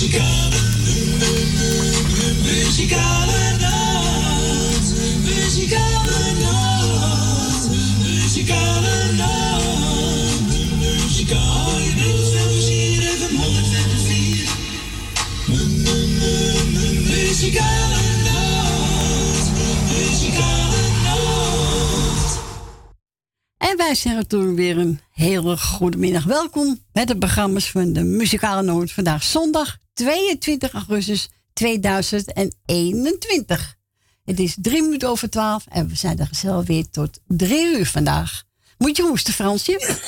Muzikale, muzikale nacht. Muzikale nacht. Muzikale nacht. Muzikale nacht. Muzikale nacht. Muzikale. En wij zeggen toen weer een hele goede middag. Welkom bij de programma's van de Muzikale Noord. Vandaag zondag 22 augustus 2021. Het is drie minuten over twaalf en we zijn er gezellig weer tot drie uur vandaag. Moet je hoesten, Fransje?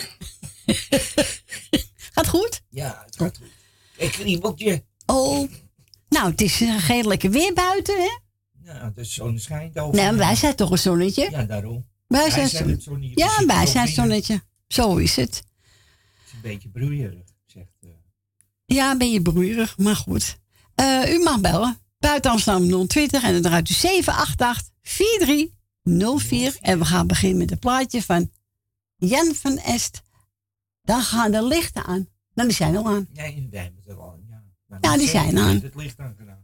gaat goed? Ja, het gaat goed. Ik kriebeltje. Oh, nou, het is geen lekker weer buiten, hè? Ja, de zon schijnt over. Nee, wij zijn toch een zonnetje? Ja, daarom. Wij Wij zijn, zijn het zonnetje, Ja, wij zijn het zonnetje. Zo is het. Het is een beetje broeierig. Ja, ben je broeierig, maar goed. Eh, u mag bellen. Buiten Amsterdam 020 en dan draait u 788 4304. En we gaan beginnen met een plaatje van Jan van Est. Dan gaan de lichten aan. Nou, die zijn al aan. Nee, wij hebben het al. Ja, maar Ja, niet die zijn aan. Het licht aan gedaan.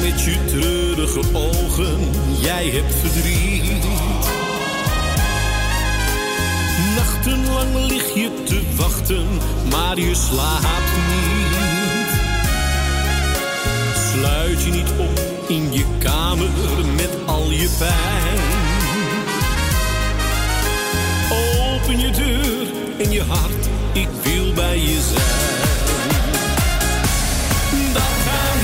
Met je treurige ogen, jij hebt verdriet. Nachtenlang lig je te wachten, maar je slaapt niet. Sluit je niet op in je kamer met al je pijn. Open je deur en je hart, ik wil bij je zijn. Dan gaan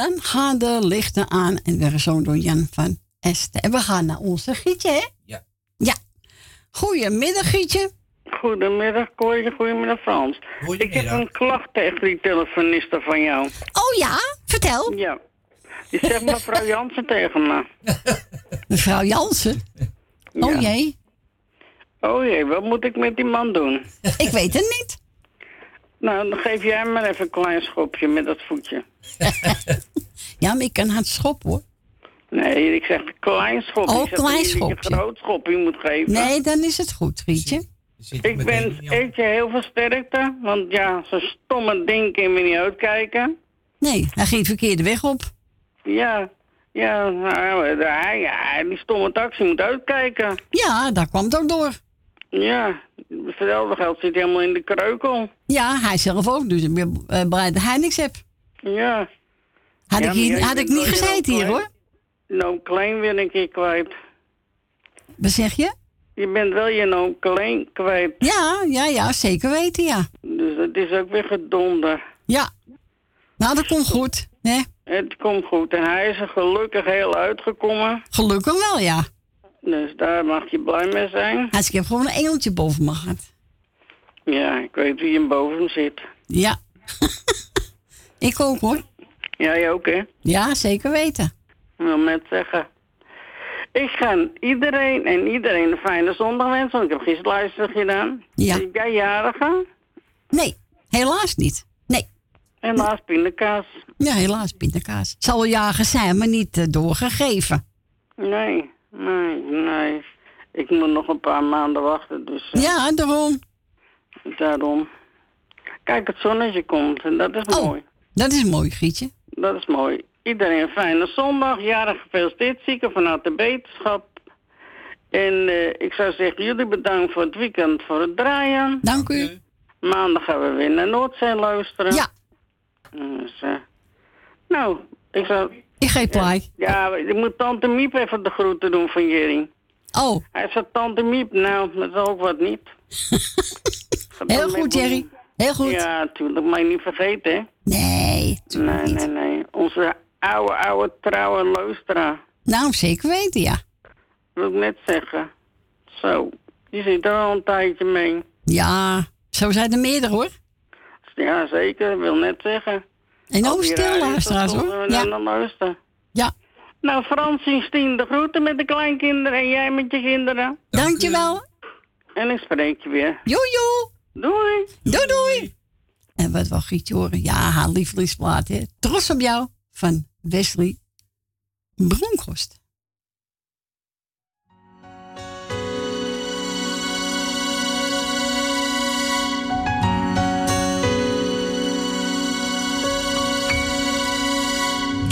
Dan gaan de lichten aan en weer zo door Jan van Est. En we gaan naar onze Gietje, hè? Ja. Ja. Goedemiddag, Gietje. Goedemiddag, Corrie. Goedemiddag, Frans. Ik heb een klacht tegen die telefoniste van jou. Oh ja? Vertel. Ja. Die zegt mevrouw Jansen tegen me. Mevrouw Jansen. Oh jee, Oh jee, wat moet ik met die man doen? ik weet het niet. Nou, dan geef jij hem maar even een klein schopje met dat voetje. Ja, maar ik kan hard schoppen hoor. Nee, ik zeg een klein schopje. Oh, klein niet dat je schopje. een groot schopje moet geven. Nee, dan is het goed, Grietje. Zit je Ik wens? Eetje heel veel sterkte. Want ja, zo'n stomme ding kan we niet uitkijken. Nee, hij ging verkeerde weg op. Ja, ja, nou, hij, ja, die stomme taxi moet uitkijken. Ja, daar kwam het ook door. Ja, hetzelfde geld zit helemaal in de kreukel. Ja, hij zelf ook. Dus ik ben eh, blij dat hij niks heeft. Ja, Had Ja, ik, hier, had ik niet gezeten hier hoor. nou klein ben ik je kwijt. Wat zeg je? Je bent wel je nou klein kwijt. Ja, ja, ja, zeker weten, ja. Dus het is ook weer gedonder. Ja. Nou, dat komt goed. Hè? Het komt goed. En hij is er gelukkig heel uitgekomen. Gelukkig wel, ja. Dus daar mag je blij mee zijn. Als ik heb gewoon een engeltje boven me gehad. Ja, ik weet wie hem boven zit. Ja. ik ook hoor. Jij ook, hè? Ja, zeker weten. Ik wil net zeggen. Ik ga iedereen en iedereen een fijne zondag wensen. Want ik heb gisteren luisteren gedaan. Ja. Is jij jarige? Nee, helaas niet. Nee. Helaas pindakaas. Ja, helaas, pindakaas. Zal wel jagen zijn, maar niet eh, doorgegeven. Nee, nee, nee. Ik moet nog een paar maanden wachten, dus eh, Ja, daarom. daarom. Kijk, het zonnetje komt en dat is Oh. mooi. Dat is mooi, Grietje. Dat is mooi. Iedereen een fijne zondag. Jarig gefeliciteerd, zieken vanuit de beterschap. En eh, ik zou zeggen, jullie bedankt voor het weekend voor het draaien. Dank u. Maandag gaan we weer naar Noordzee luisteren. Ja, Dus, eh, nou, ik zou... ik geef plaai. Ja, ik moet tante Miep even de groeten doen van Jerry. Oh, Hij zegt tante Miep, nou, dat is ook wat niet. Heel goed, Jerry. Heel goed. Ja, natuurlijk, maar je niet vergeten, hè. Nee, Nee, niet. nee, nee. Onze oude, oude, trouwe luisteraar. Nou, zeker weten, ja. Wil ik net zeggen. Zo, die zit er al een tijdje mee. Ja, zo zijn er meerdere hoor. Ja, zeker, wil net zeggen. En ook stil luisteraars hoor. we Ja, luisteren. ja. Nou, Frans en Stien, de groeten met de kleinkinderen en jij met je kinderen. Dankjewel. En ik spreek je weer. Jojo. Doei! Doei doei. En wat wel Grietje horen. Ja, haar lievelingsplaat. Hè. Trots op jou van Wesley Bronkhorst.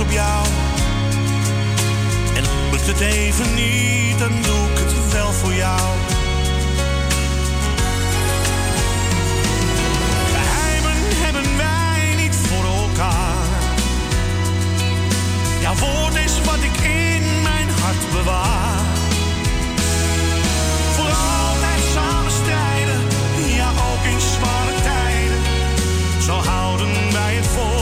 Op jou. En lukt het even niet, dan doe ik het wel voor jou. Geheimen hebben wij niet voor elkaar. Jouw woord is wat ik in mijn hart bewaar. Voor altijd samen strijden, ja ook in zware tijden. Zo houden wij het vol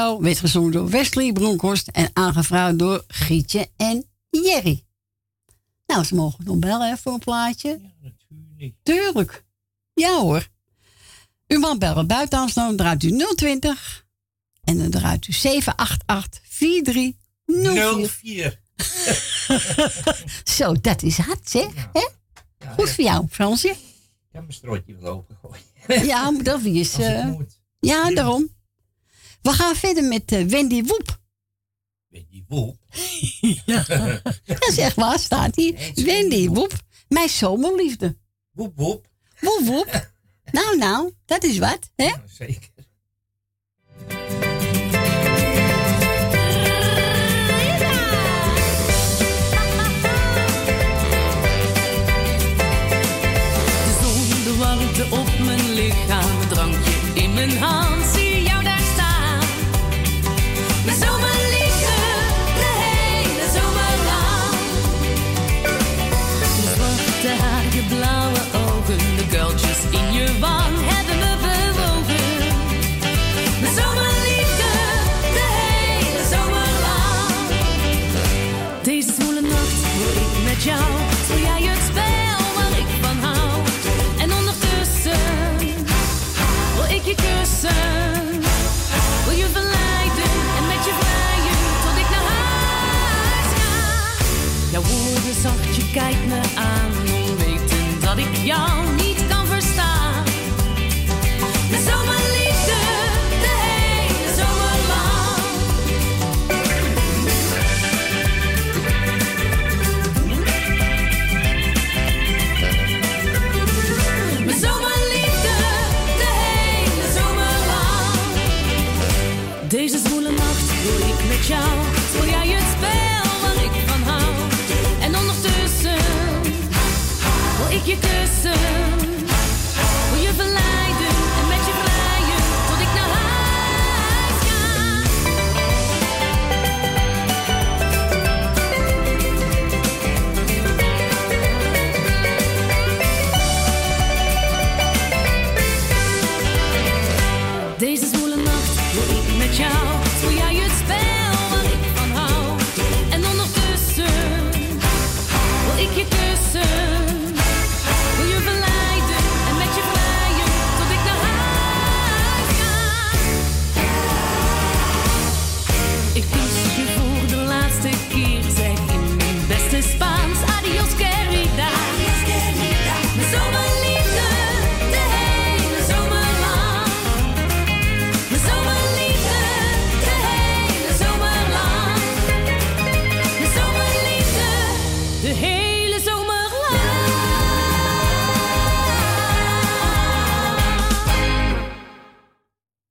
Jou werd gezongen door Wesley Bronkhorst en aangevraagd door Gietje en Jerry. Nou, ze mogen nog bellen hè, voor een plaatje. Ja, natuurlijk. Tuurlijk. Ja hoor. U mag bellen buiten Amsterdam, draait u 020 en dan draait u 788 4304. 04. Zo, dat is hard zeg. Ja. Hè? Ja, Goed voor jou, Fransje. Ik heb mijn strootje wel opengegooid. Ja, dat is. Het eh ja, daarom. We gaan verder met eh, Wendy Woep. Je, woep. Dat is echt waar, staat hier. Wendy Wendy Woep. Mijn zomerliefde. Woep, woep. Woep woep. Nou, nou, dat is wat, hè? Ja, zeker. De zon, de warmte op mijn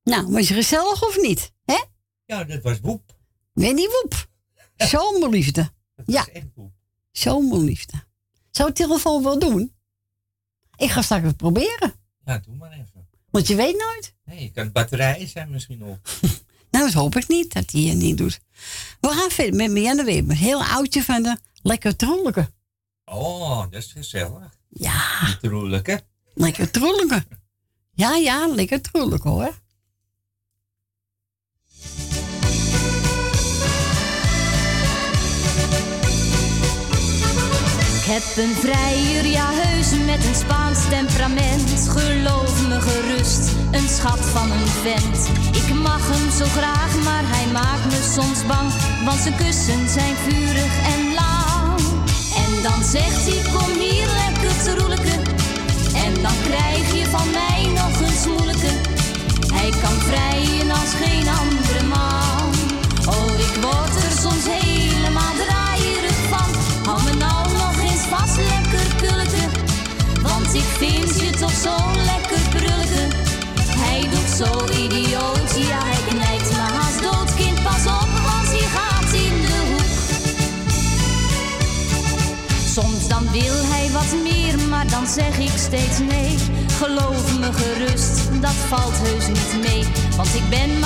Nou, was je gezellig of niet? Hè? Ja, dat was woep. Wendy Woep. Zomerliefde. Dat Ja. echt woep. Zomerliefde. Zou ik telefoon wel doen? Ik ga straks het proberen. Ja, doe maar even. Want je weet nooit. Nee, kan batterijen zijn misschien op. Nou, dat hoop ik niet dat hij het niet doet. We gaan verder met Marianne Weber. Heel oudje van de lekker trolleke. Oh, dat is gezellig. Ja, troelijke. lekker trolleke. Ja, ja, lekker trolleke hoor. Heb een vrijer, ja heus met een Spaans temperament. Geloof me gerust, een schat van een vent. Ik mag hem zo graag, maar hij maakt me soms bang. Want zijn kussen zijn vurig en lang. En dan zegt hij, kom hier lekker te roeleken. En dan krijg je van mij nog een smoeleke. Hij kan vrijen als geen andere Ik vind je toch zo lekker brullige. Hij doet zo idioot, ja hij knijpt me haast dood. Kind, pas op, want hij gaat in de hoek. Soms dan wil hij wat meer, maar dan zeg ik steeds nee. Geloof me gerust, dat valt heus niet mee, want ik ben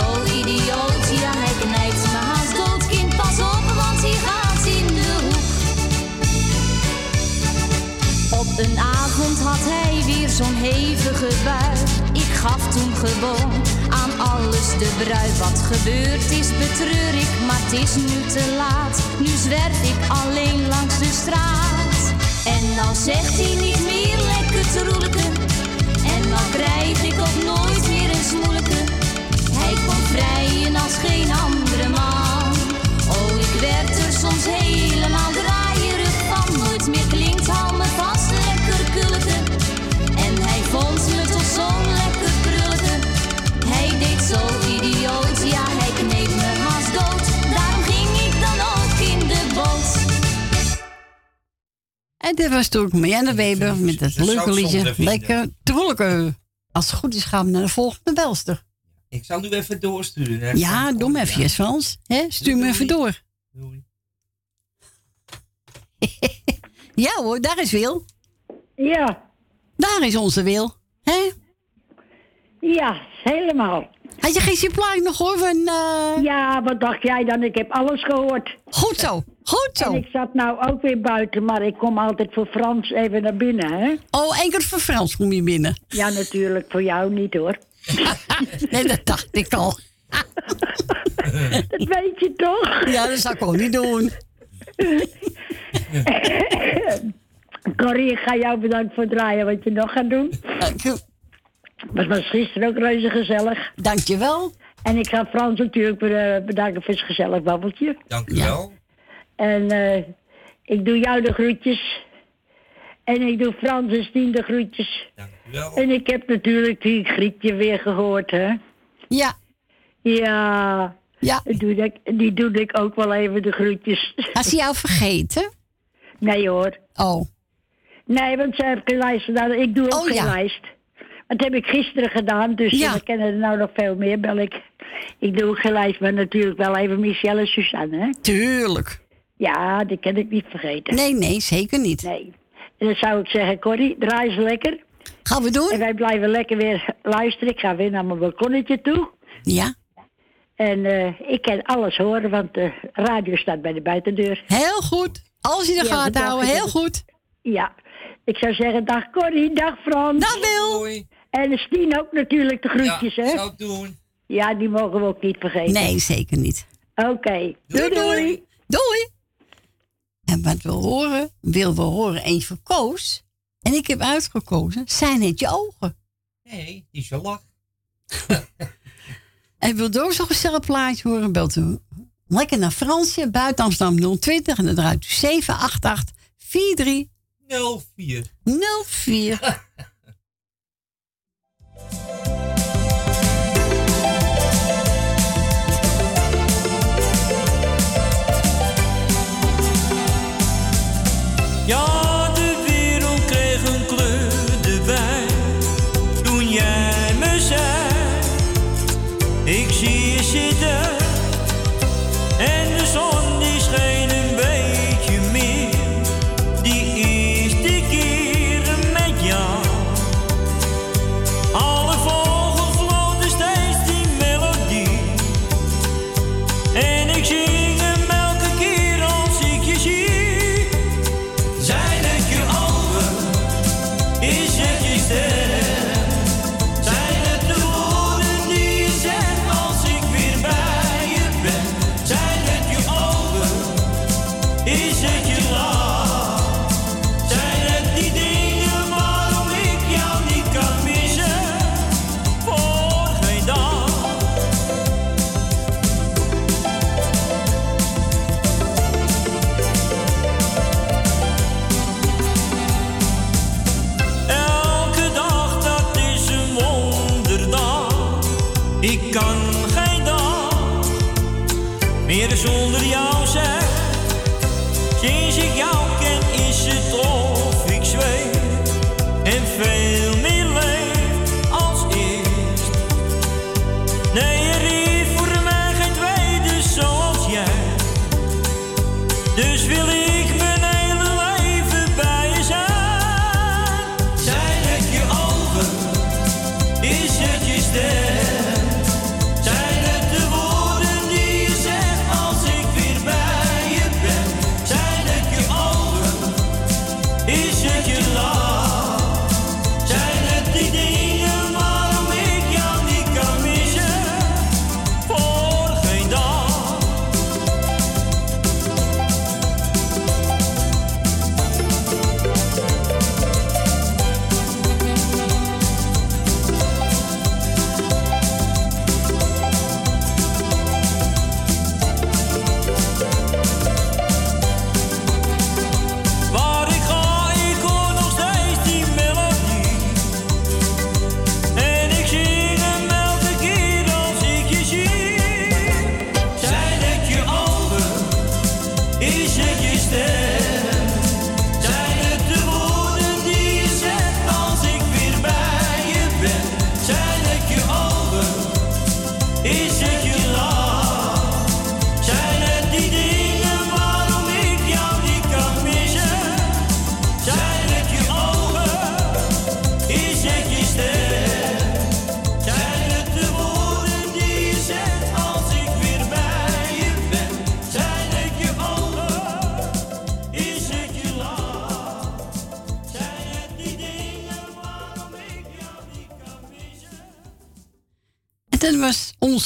zo idioot, ja hij knijpt me haast dood. Kind, pas op, want hij gaat in de hoek. Op een avond had hij weer zo'n hevige bui. Ik gaf toen gewoon aan alles de brui. Wat gebeurd is, betreur ik, maar het is nu te laat. Nu zwerf ik alleen langs de straat. En dan zegt hij niet meer lekker troelijke. En dan krijg ik ook nooit meer een smoelijke. Vrijen als geen andere man. Oh, ik werd er soms helemaal draaierig van. Nooit meer klinkt, hou me vast, lekker kulleke. En hij vond me toch zo lekker brulleke. Hij deed zo idioot, ja, hij kneep me haast dood. Daarom ging ik dan ook in de boot. En dit was toen Marianne Weber met het leuke liedje. Lekker troelijke. Als het goed is gaan we naar de volgende belster. Ik zal nu even doorsturen. hè. Ja, doe ja. even, Frans. Hè? Stuur me even doei. door. Doei. Ja hoor, daar is Wil. Ja, Daar is onze Wil. Hè? ja, helemaal. Had je geen supply nog hoor van... eh, Ja, wat dacht jij dan? Ik heb alles gehoord. Goed zo, goed En zo. ik zat nou ook weer buiten, maar ik kom altijd voor Frans even naar binnen, hè? Oh, keer voor Frans kom je binnen. Ja, natuurlijk, voor jou niet hoor. Nee, dat dacht ik al. Dat weet je toch? Ja, dat zou ik ook niet doen. Corrie, ik ga jou bedanken voor het draaien wat je nog gaat doen. Het was gisteren ook reuze gezellig. Dankjewel. En ik ga Frans natuurlijk eh, bedanken voor zijn gezellig babbeltje. Dank u wel. En eh, ik doe jou de groetjes. En ik doe Frans en Stien de groetjes. Dank En ik heb natuurlijk die Grietje weer gehoord, hè? Ja, Ja, ja. die doe ik, die doe ik ook wel even de groetjes. Has hij jou vergeten? Nee hoor. Oh, Nee, want ze heeft geen lijst gedaan. Ik doe ook Oh, geen ja. lijst. Dat heb ik gisteren gedaan, dus Ja. we kennen er nou nog veel meer, bel ik. Ik doe ook geen lijst, maar natuurlijk wel even Michelle en Suzanne, hè? tuurlijk. Ja, die kan ik niet vergeten. Nee, nee, zeker niet. Nee. En dan zou ik zeggen, Corrie, draai ze lekker. Gaan we En doen? wij blijven lekker weer luisteren. Ik ga weer naar mijn balkonnetje toe. Ja, En eh, ik kan alles horen, want de radio staat bij de buitendeur. heel goed. Als je de Ja, gaten bedankt. houden, heel goed. Ja. Ik zou zeggen, dag Corrie, dag Frans. Dag Wil. En Stien ook natuurlijk de groetjes, ja, hè? zou het doen. Ja, die mogen we ook niet vergeten. Nee, zeker niet. Oké. Doei, doei. Doei. En wat we horen, wil we horen eentje van Koos. En ik heb uitgekozen, zijn het je ogen? Nee, die is je lach. En wil ook zo'n gezellig plaatje horen, belt u lekker naar Fransje, buiten Amsterdam 020 en dan draait u 788 43 04. 04. zonder jou zeg, sinds ik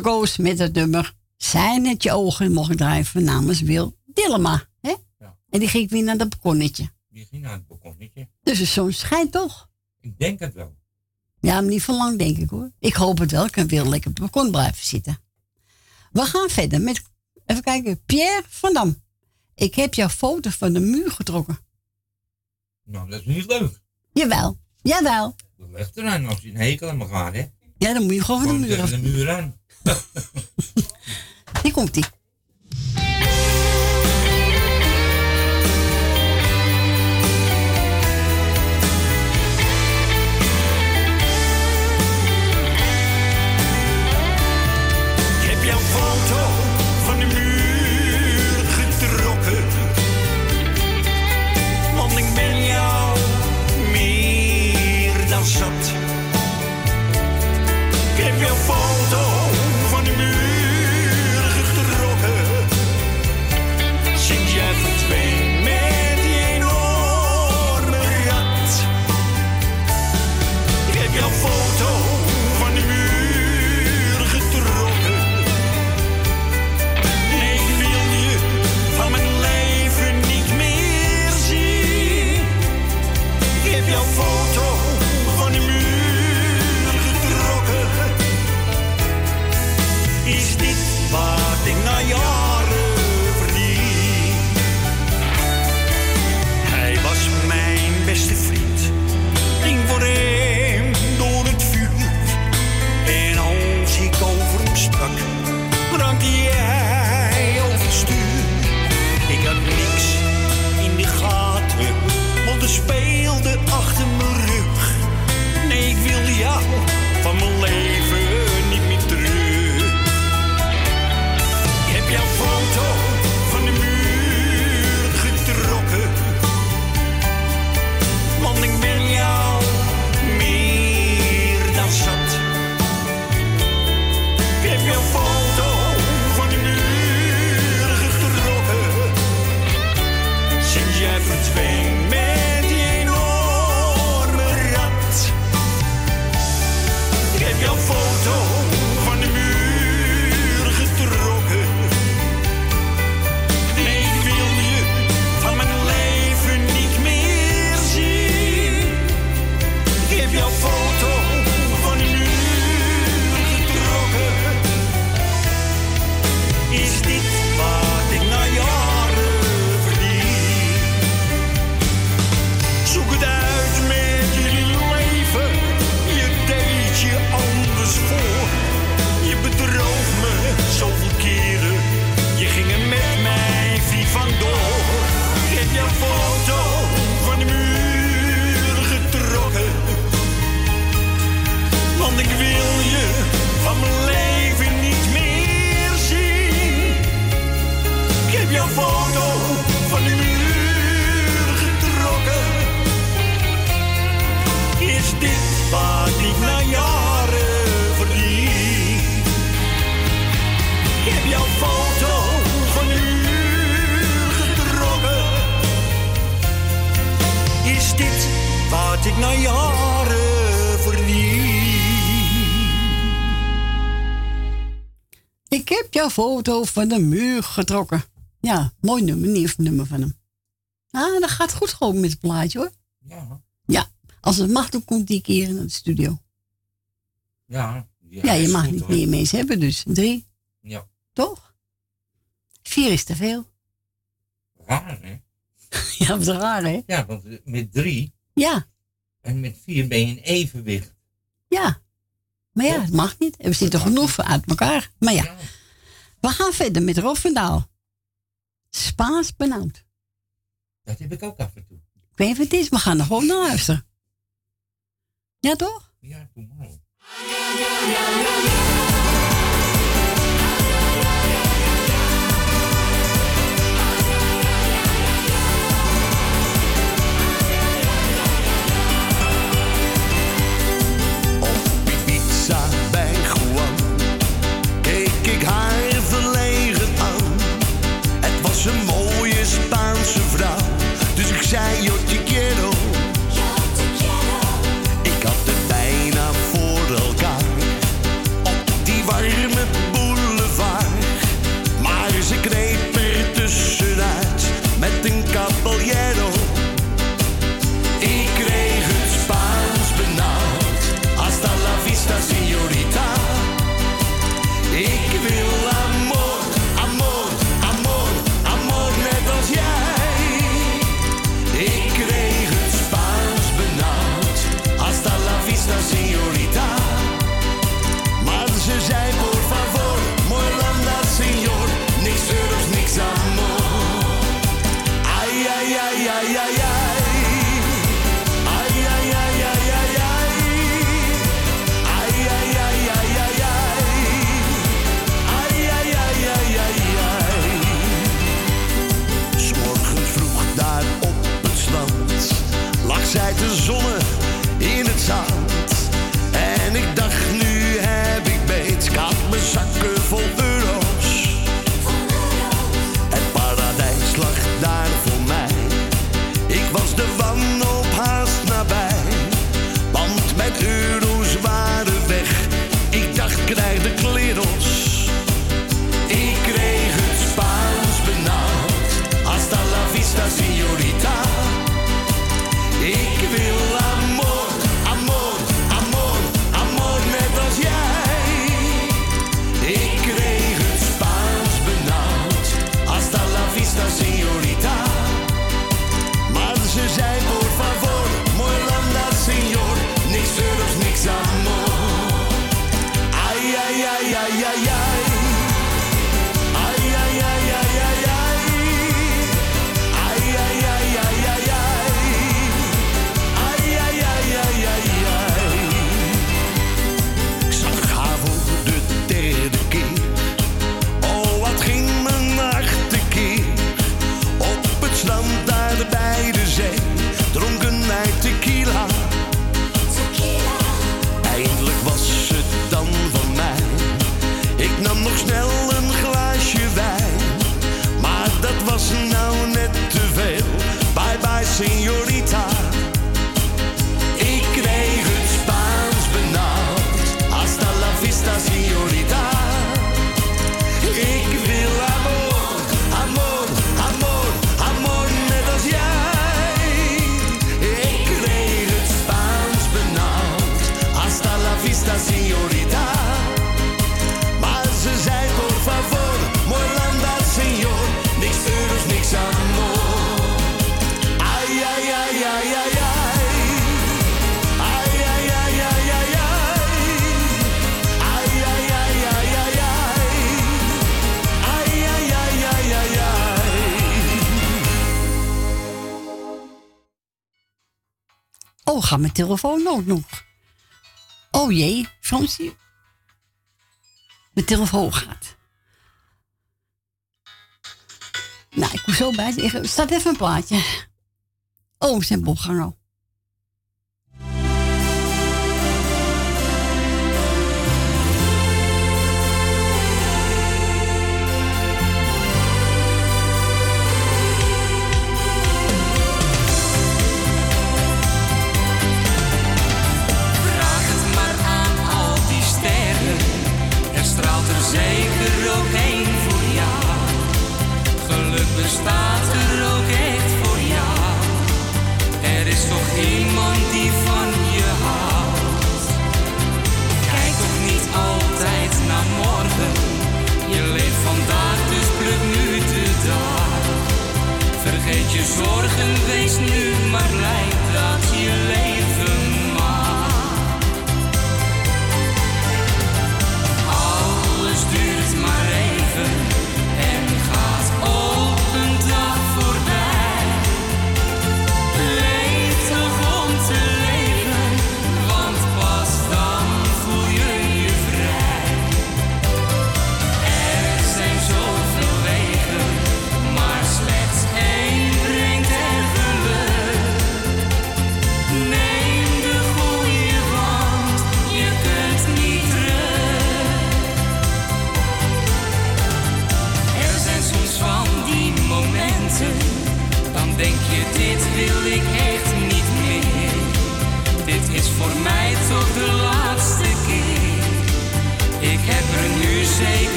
Koos met het nummer Zijn het je ogen, mocht drijven namens Wil Dillema. Hè? En die ging weer naar dat balkonnetje. Die ging naar het balkonnetje. Dus de zon schijnt toch? Ik denk het wel. Ja, niet van lang, denk ik hoor. Ik hoop het wel. Ik kan weer lekker op het balkon blijven zitten. We gaan verder met, even kijken, Pierre van Dam. Ik heb jouw foto van de muur getrokken. Nou, dat is niet leuk. Jawel, jawel. Dat ligt eraan als je een hekel aan me gaat, hè? Ja, dan moet je gewoon van de muur af. de muur aan. Hier komt-ie. jaren. Ik heb jouw foto van de muur getrokken. Ja, mooi nummer, nieuw nummer van hem. Ah, dat gaat goed gewoon met het plaatje hoor. Ja. Ja, als het mag, dan komt die keer in de studio. Ja. Ja, ja je mag niet meer mensen hebben, dus drie. Ja. Toch? Vier is te veel. Raar, hè? ja, wat raar, hè? Ja, want eh, met drie. Ja. En met vier ben je in evenwicht. Ja. Maar ja, het mag niet. We zitten genoeg uit elkaar. Maar ja. We gaan verder met Rofendaal. Spaans benauwd. Dat heb ik ook af en toe. Ik weet wat het is, we gaan er gewoon naar luisteren. Ja, toch? Ja, doe maar. zijn mijn telefoon ook nog. Oh jee, Fransie. Mijn telefoon gaat. Nou, ik hoef zo bij zeggen. Staat even een plaatje. Oh, zijn bolgang al.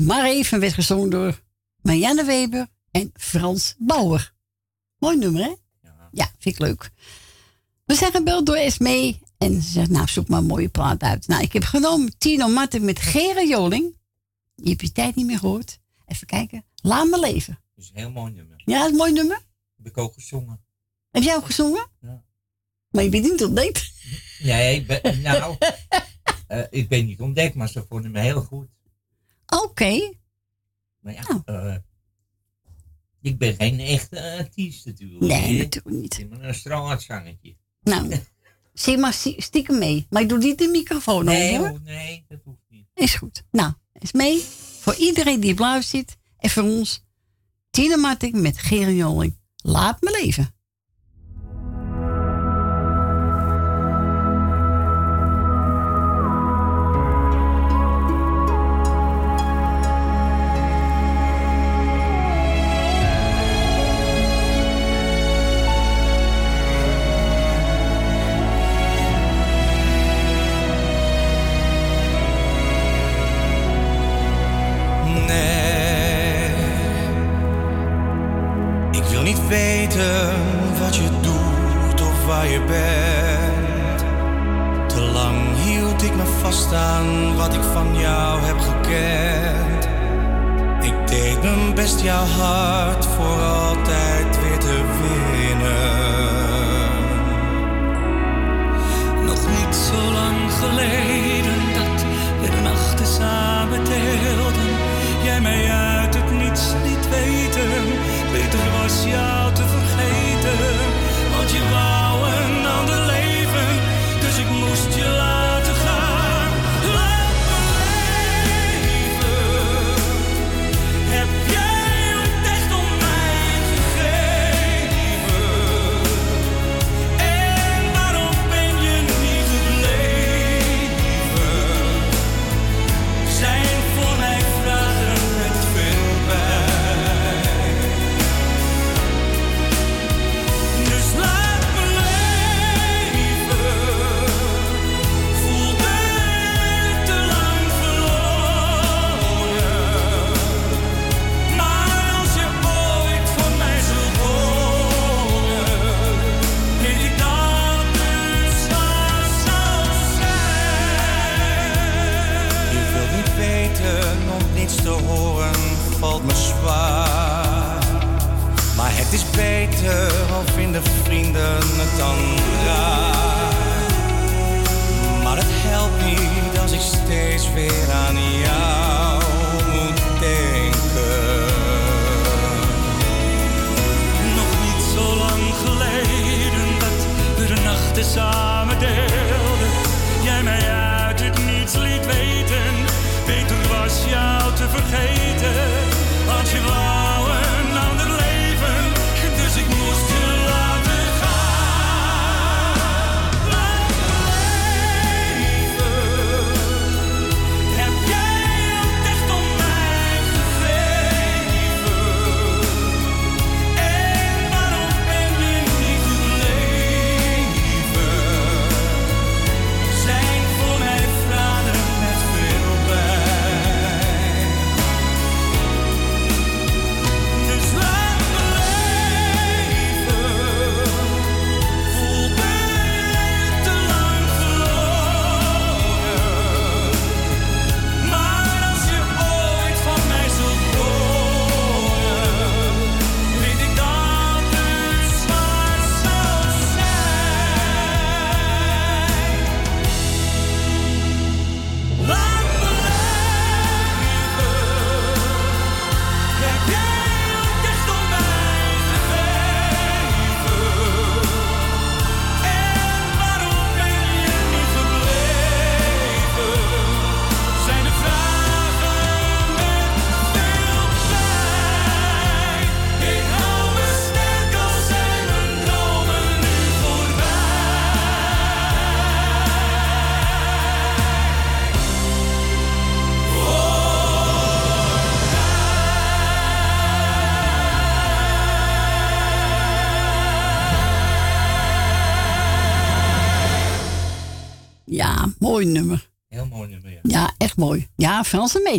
Maar even, werd gezongen door Marianne Weber en Frans Bauer. Mooi nummer, hè? Ja, vind ik leuk. We zijn gebeld door Esmee en ze zegt, nou, zoek maar een mooie plaat uit. Nou, ik heb genomen Tino Martin met Gera Joling. Die heb je tijd niet meer gehoord. Even kijken. Laat me leven. Dat is een heel mooi nummer. Ja, dat is een mooi nummer. Heb ik ook gezongen. Heb jij ook gezongen? Ja. Maar je bent niet ontdekt. Nee, ik ben, nou, eh, ik ben niet ontdekt, maar ze vonden me heel goed. Oké. Maar ja, eh, ik ben geen echte artiest natuurlijk. Nee, natuurlijk niet. Ik ben een straatzangetje. Nou, zie maar stie- stiekem mee. Maar ik doe niet de microfoon Nee, hoor, nee, dat hoeft niet. Is goed. Nou, is mee. Voor iedereen die luistert zit. En voor ons. Tina Martin met Gerard Joling. Laat me leven. Wat je doet of waar je bent. Te lang hield ik me vast aan wat ik van jou heb gekend. Ik deed mijn best jouw hart voor altijd weer te winnen. Nog niet zo lang geleden dat we de nachten samen deelden. Jij mij uit het niets liet weten. Beter was jou te vergeten. Want je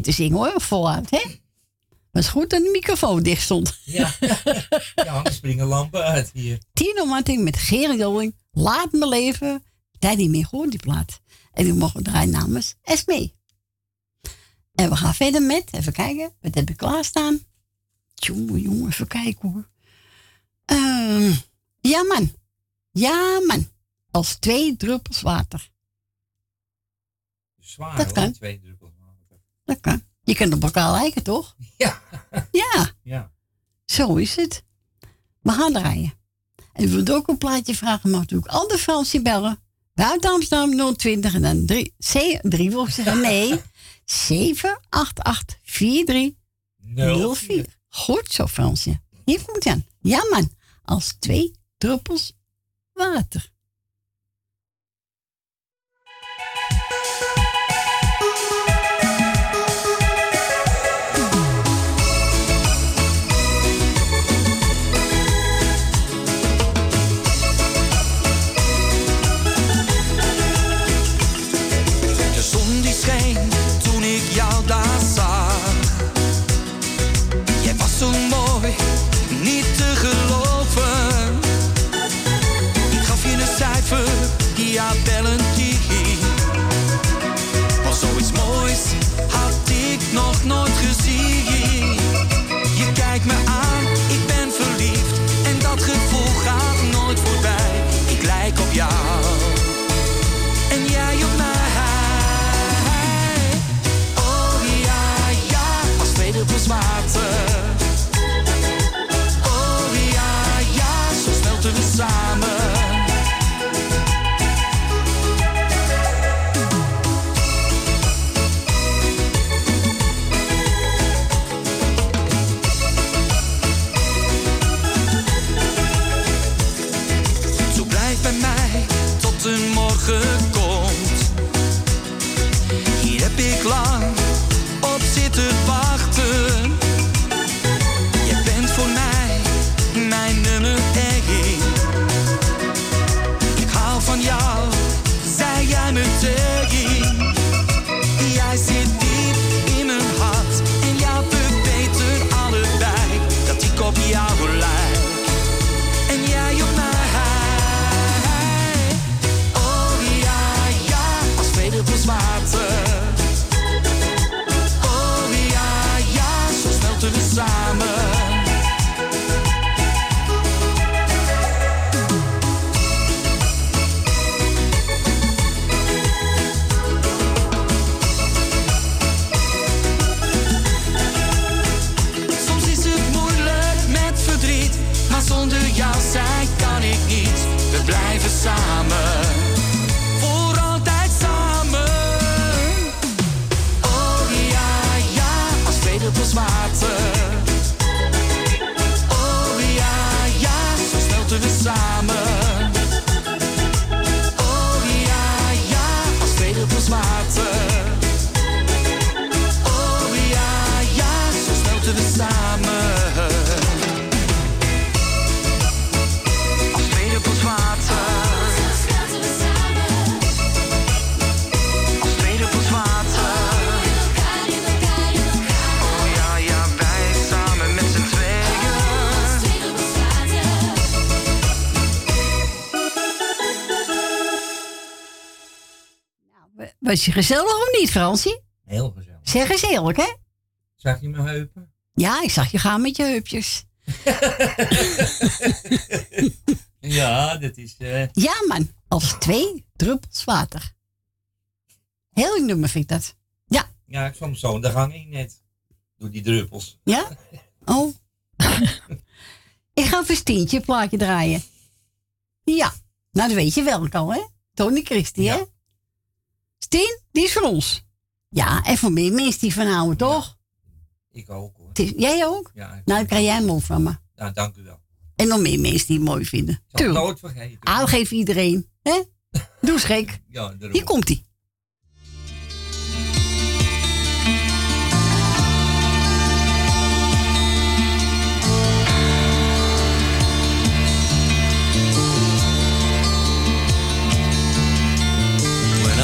te zingen hoor, voluit, hè? Was goed dat de microfoon dicht stond. Ja, ja springen lampen uit hier. Tino Martin met Gerard Joling, Laat me leven. Tijd niet meer gewoon die plaat. En we mogen we draaien namens Esme. En we gaan verder met, even kijken, wat heb ik klaarstaan? Jongen, jongen, even kijken hoor. Ehm, ja man, ja man. Als twee druppels water. Zwaar Dat kan. twee druppels. Dat kan. Je kunt op elkaar lijken, toch? Ja. Ja. ja. Zo is het. We gaan draaien. En wil ook een plaatje vragen, mag natuurlijk andere Fransje bellen. Buiten Amsterdam 020 en dan 3, C, 3 nee. 788-4304. Goed zo, Fransje. Hier komt aan. Ja, man. Als twee druppels water. Was je gezellig of niet, Fransie? Heel gezellig. Zeg eens eerlijk, hè? Zag je mijn heupen? Ja, ik zag je gaan met je heupjes. Ja, dat is... eh, Ja, man. Als twee druppels water. Heel nummer vind ik dat. Ja. ja, ik kwam zo in de gang in net. Door die druppels. Ja? Oh. ik ga een Verstientje plaatje draaien. Ja. Nou, dat weet je welk al, hè? Tony Christie, hè? Stien, die is voor ons. Ja, en voor meer mensen die van houden, toch? Ik ook hoor. Is- jij ook? Ja, Nou, dan krijg jij hem ook van me. nou, dank u wel. En nog meer mensen die het mooi vinden. Ik zal het Tuurlijk. nooit vergeten. Aangeef iedereen. Hè? Doe. Ja, daarom. Hier komt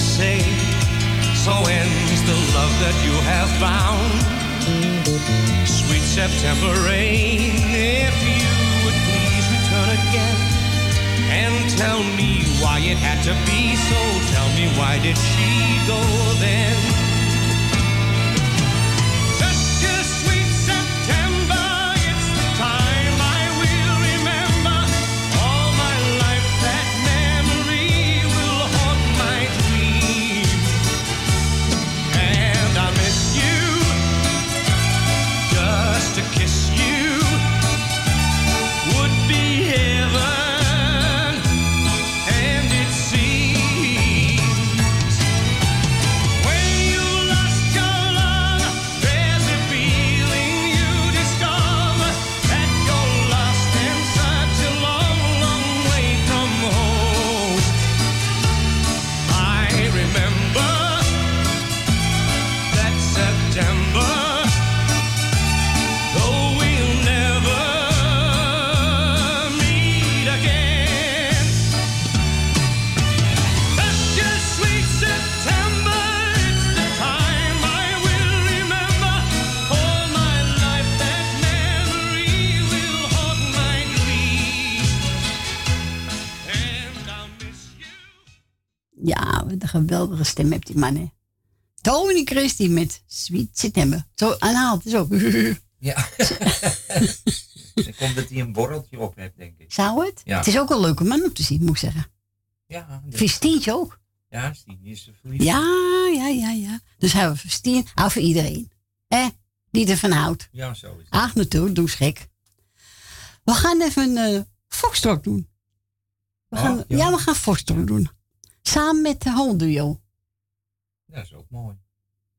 Say, So ends the love that you have found. Sweet September rain, if you would please return again and tell me why it had to be so. Tell me why did she go then? Geweldige stem heeft die man, hè. Tony Christie met Sweet September. Zo aanhaalt, zo. Ja. Dan komt dat hij een borreltje op heeft, denk ik. Zou het? Ja. Het is ook een leuke man om te zien, moet ik zeggen. Ja. Vistientje ook. Ja, Stien is er verliefd. Ja, ja, ja, ja. Dus hij Vistien, hou voor iedereen. Hè? Die ervan houdt. Ja, zo is het. Ach, natuurlijk, doe gek. We gaan even een uh, doen. We Oh, gaan, ja. ja. we gaan foxtrot doen. Samen met de hondduo. Dat is ook mooi.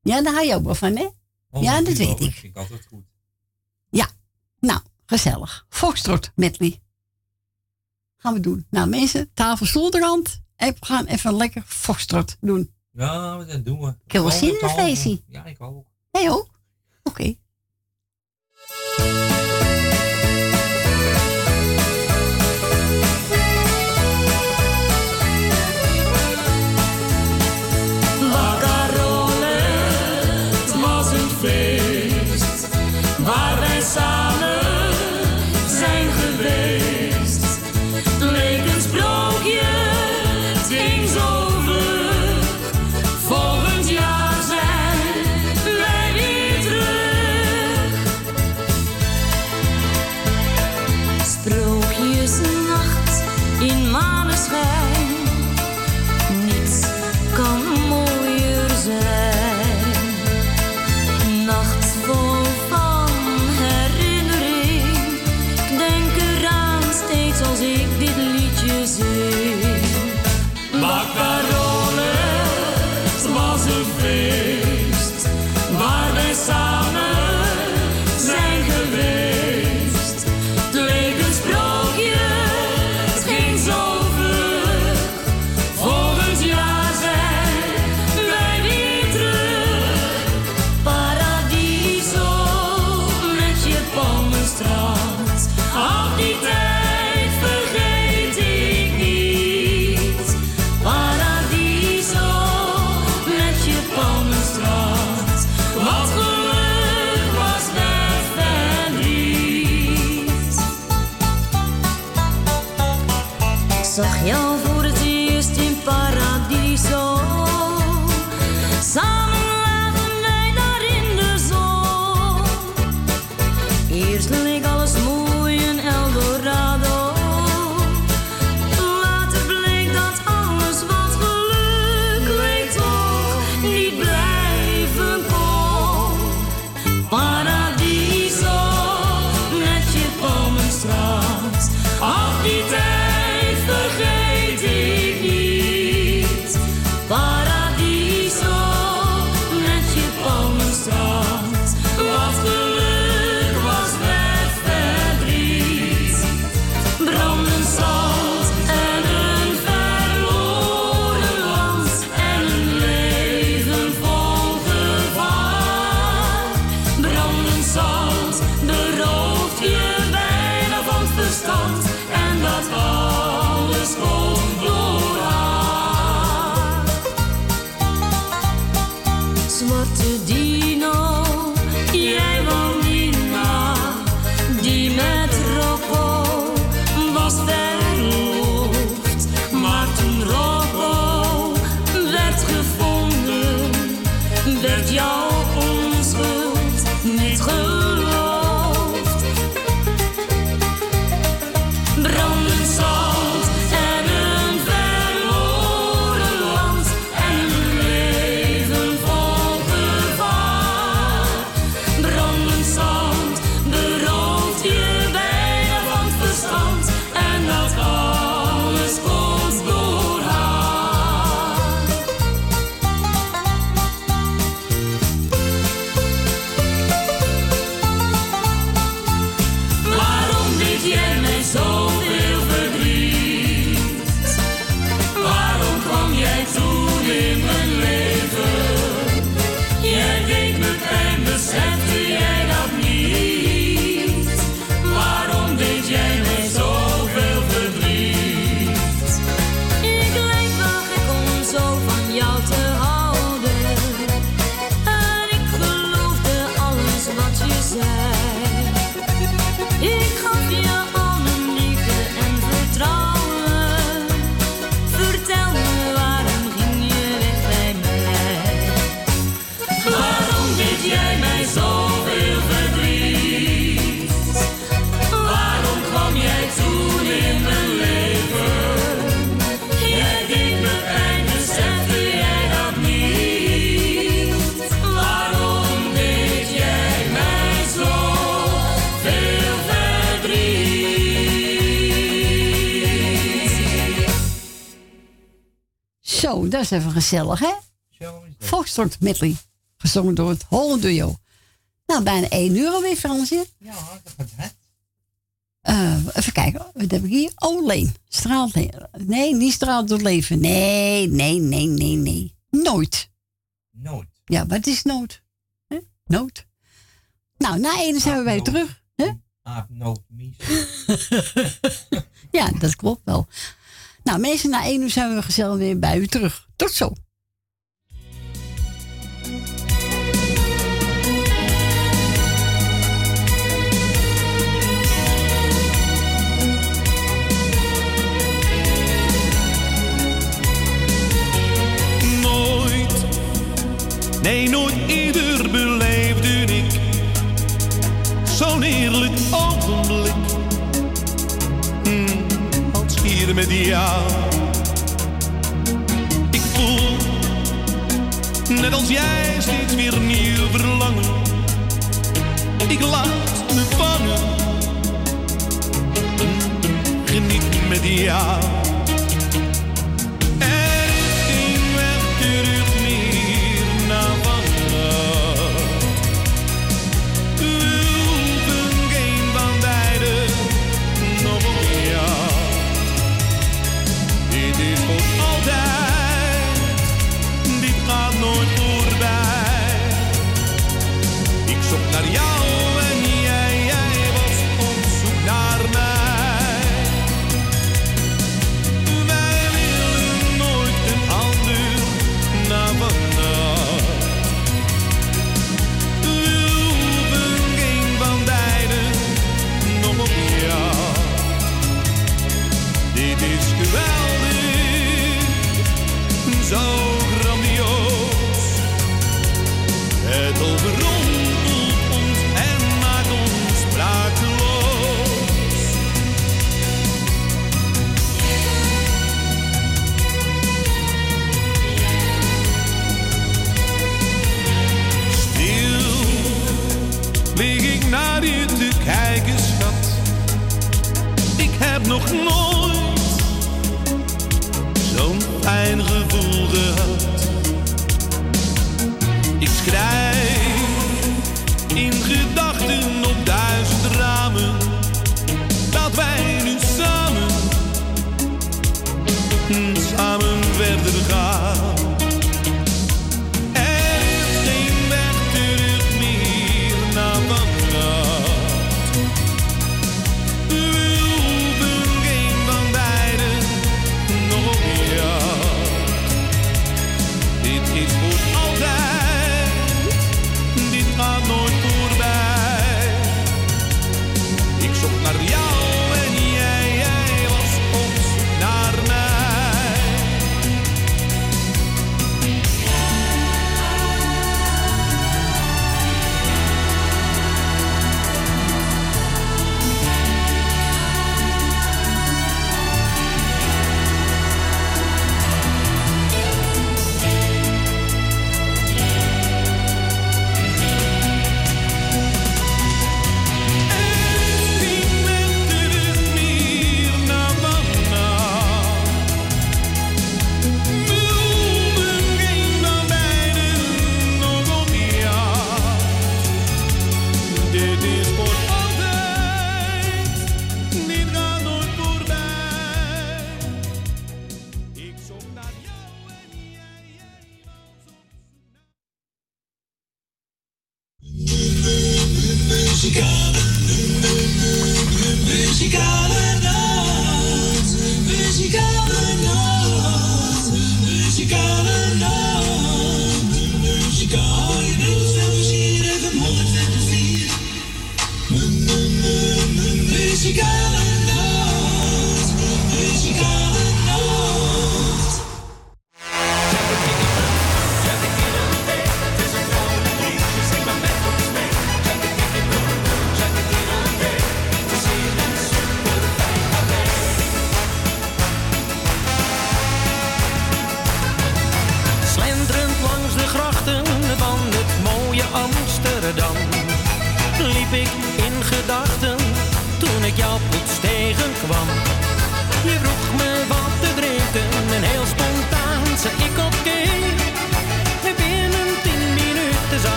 Ja, daar hou je ook wel van, hè? Oh, ja, dat weet ik. vind ik altijd goed. Ja, nou, gezellig. Foxtrot medley. Gaan we doen. Nou, mensen, tafel stoelrand. En we gaan even lekker foxtrot doen. Ja, dat doen we. Ik heb wel zin in een met feestje. Ja, ik ook. Jij ook? Oké. dat is even gezellig, hè? Foxtrot medley. Gezongen door het Holland Duo. Nou, bijna één uur alweer, Fransje. Ja, dat gaat eh, even kijken, wat heb ik hier? Oh, Leen. Straalt Nee, niet straalt door leven. Nee, nee, nee, nee, nee. Nooit. Nooit. Ja, wat is nood? Nood. Nou, na een zijn we weer terug. Ah, nood ja, dat klopt wel. Nou, mensen, na één uur zijn we gezellig weer bij u terug. Tot zo. Nooit, nee, nooit ieder. met jou. Ik voel, net als jij, steeds weer nieuw verlangen. Ik laat me vangen, geniet met jou. nog nooit zo'n fijn gevoel gehad. Ik schrijf in gedachten op duizend ramen dat wij nu samen, samen verder gaan.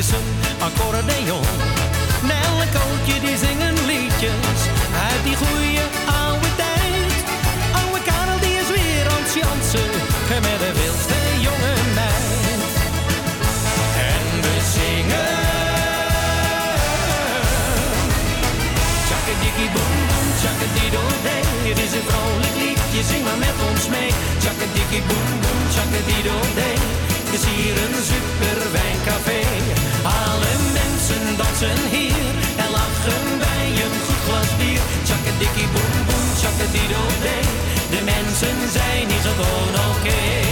is een accordeon. Nellekootje die zingen liedjes uit die goede oude tijd. Oude Karel die is weer aan het jansen met de wildste jonge meid. En we zingen. Tjakkadikkie boom boom, tjakkadidoday. Het is een vrolijk liedje, zing maar met ons mee. Tjakkadikkie boom boom, tjakkadidoday. Het is hier een super wijncafé zijn heer. En bij een goed glas bier. Tjakkadikkie boem boem, dee. De mensen zijn niet gewoon oké.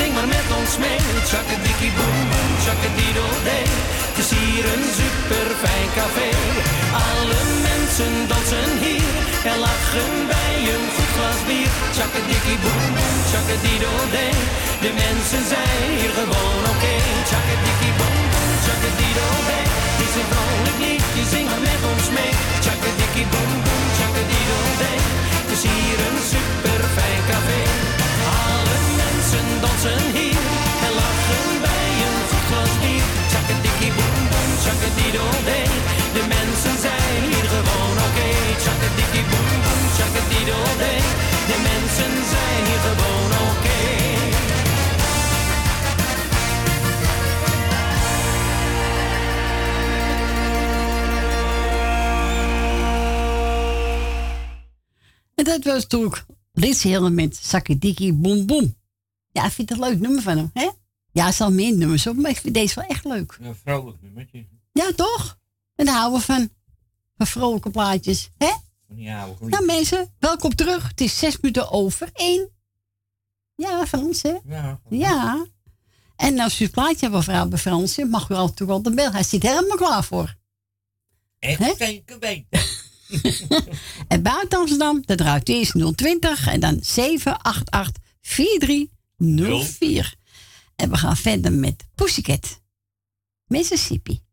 Zing maar met ons mee. Tjakkadikkie boem boem, tjakkadidoodee. Het is hier een super fijn café. Alle mensen dansen hier en lachen bij een goed glas bier. Tjakkadikkie boem boem, tjakkadidoodee. De mensen zijn hier gewoon oké. Tjakkadikkie boem boem, tjakkadidoodee. Het is een vrolijk liedje, zing maar met ons mee. Tjakkadikkie boem boem, tjakkadidoodee. Het is hier een super fijn café. Alle mensen dansen hier en lachen bij een goed glas bier. Tjakkadikkie boem boem. De mensen zijn hier gewoon oké. Tjakkadikkie boem boem. De mensen zijn hier gewoon oké. En dat was toen Liz Hille met Sakidiki Boom Boom. Ja, ik vind het een leuk nummer van hem, hè? Ja, er staan meer nummers op, maar ik vind deze wel echt leuk. Ja, vrolijk nummertje. Ja, toch? En daar houden we van. Van vrolijke plaatjes, hè? Goeie. Nou mensen, welkom terug. Het is zes minuten over één. Ja, Frans, hè? Ja. Ja. En als u het plaatje hebben vrouw bij Frans, mag u toe wel de bel. Hij zit helemaal klaar voor. Echt zeker weten. En buiten Amsterdam, dat draait eerst 020 en dan 788 4304. En we gaan verder met Pussycat. Mississippi.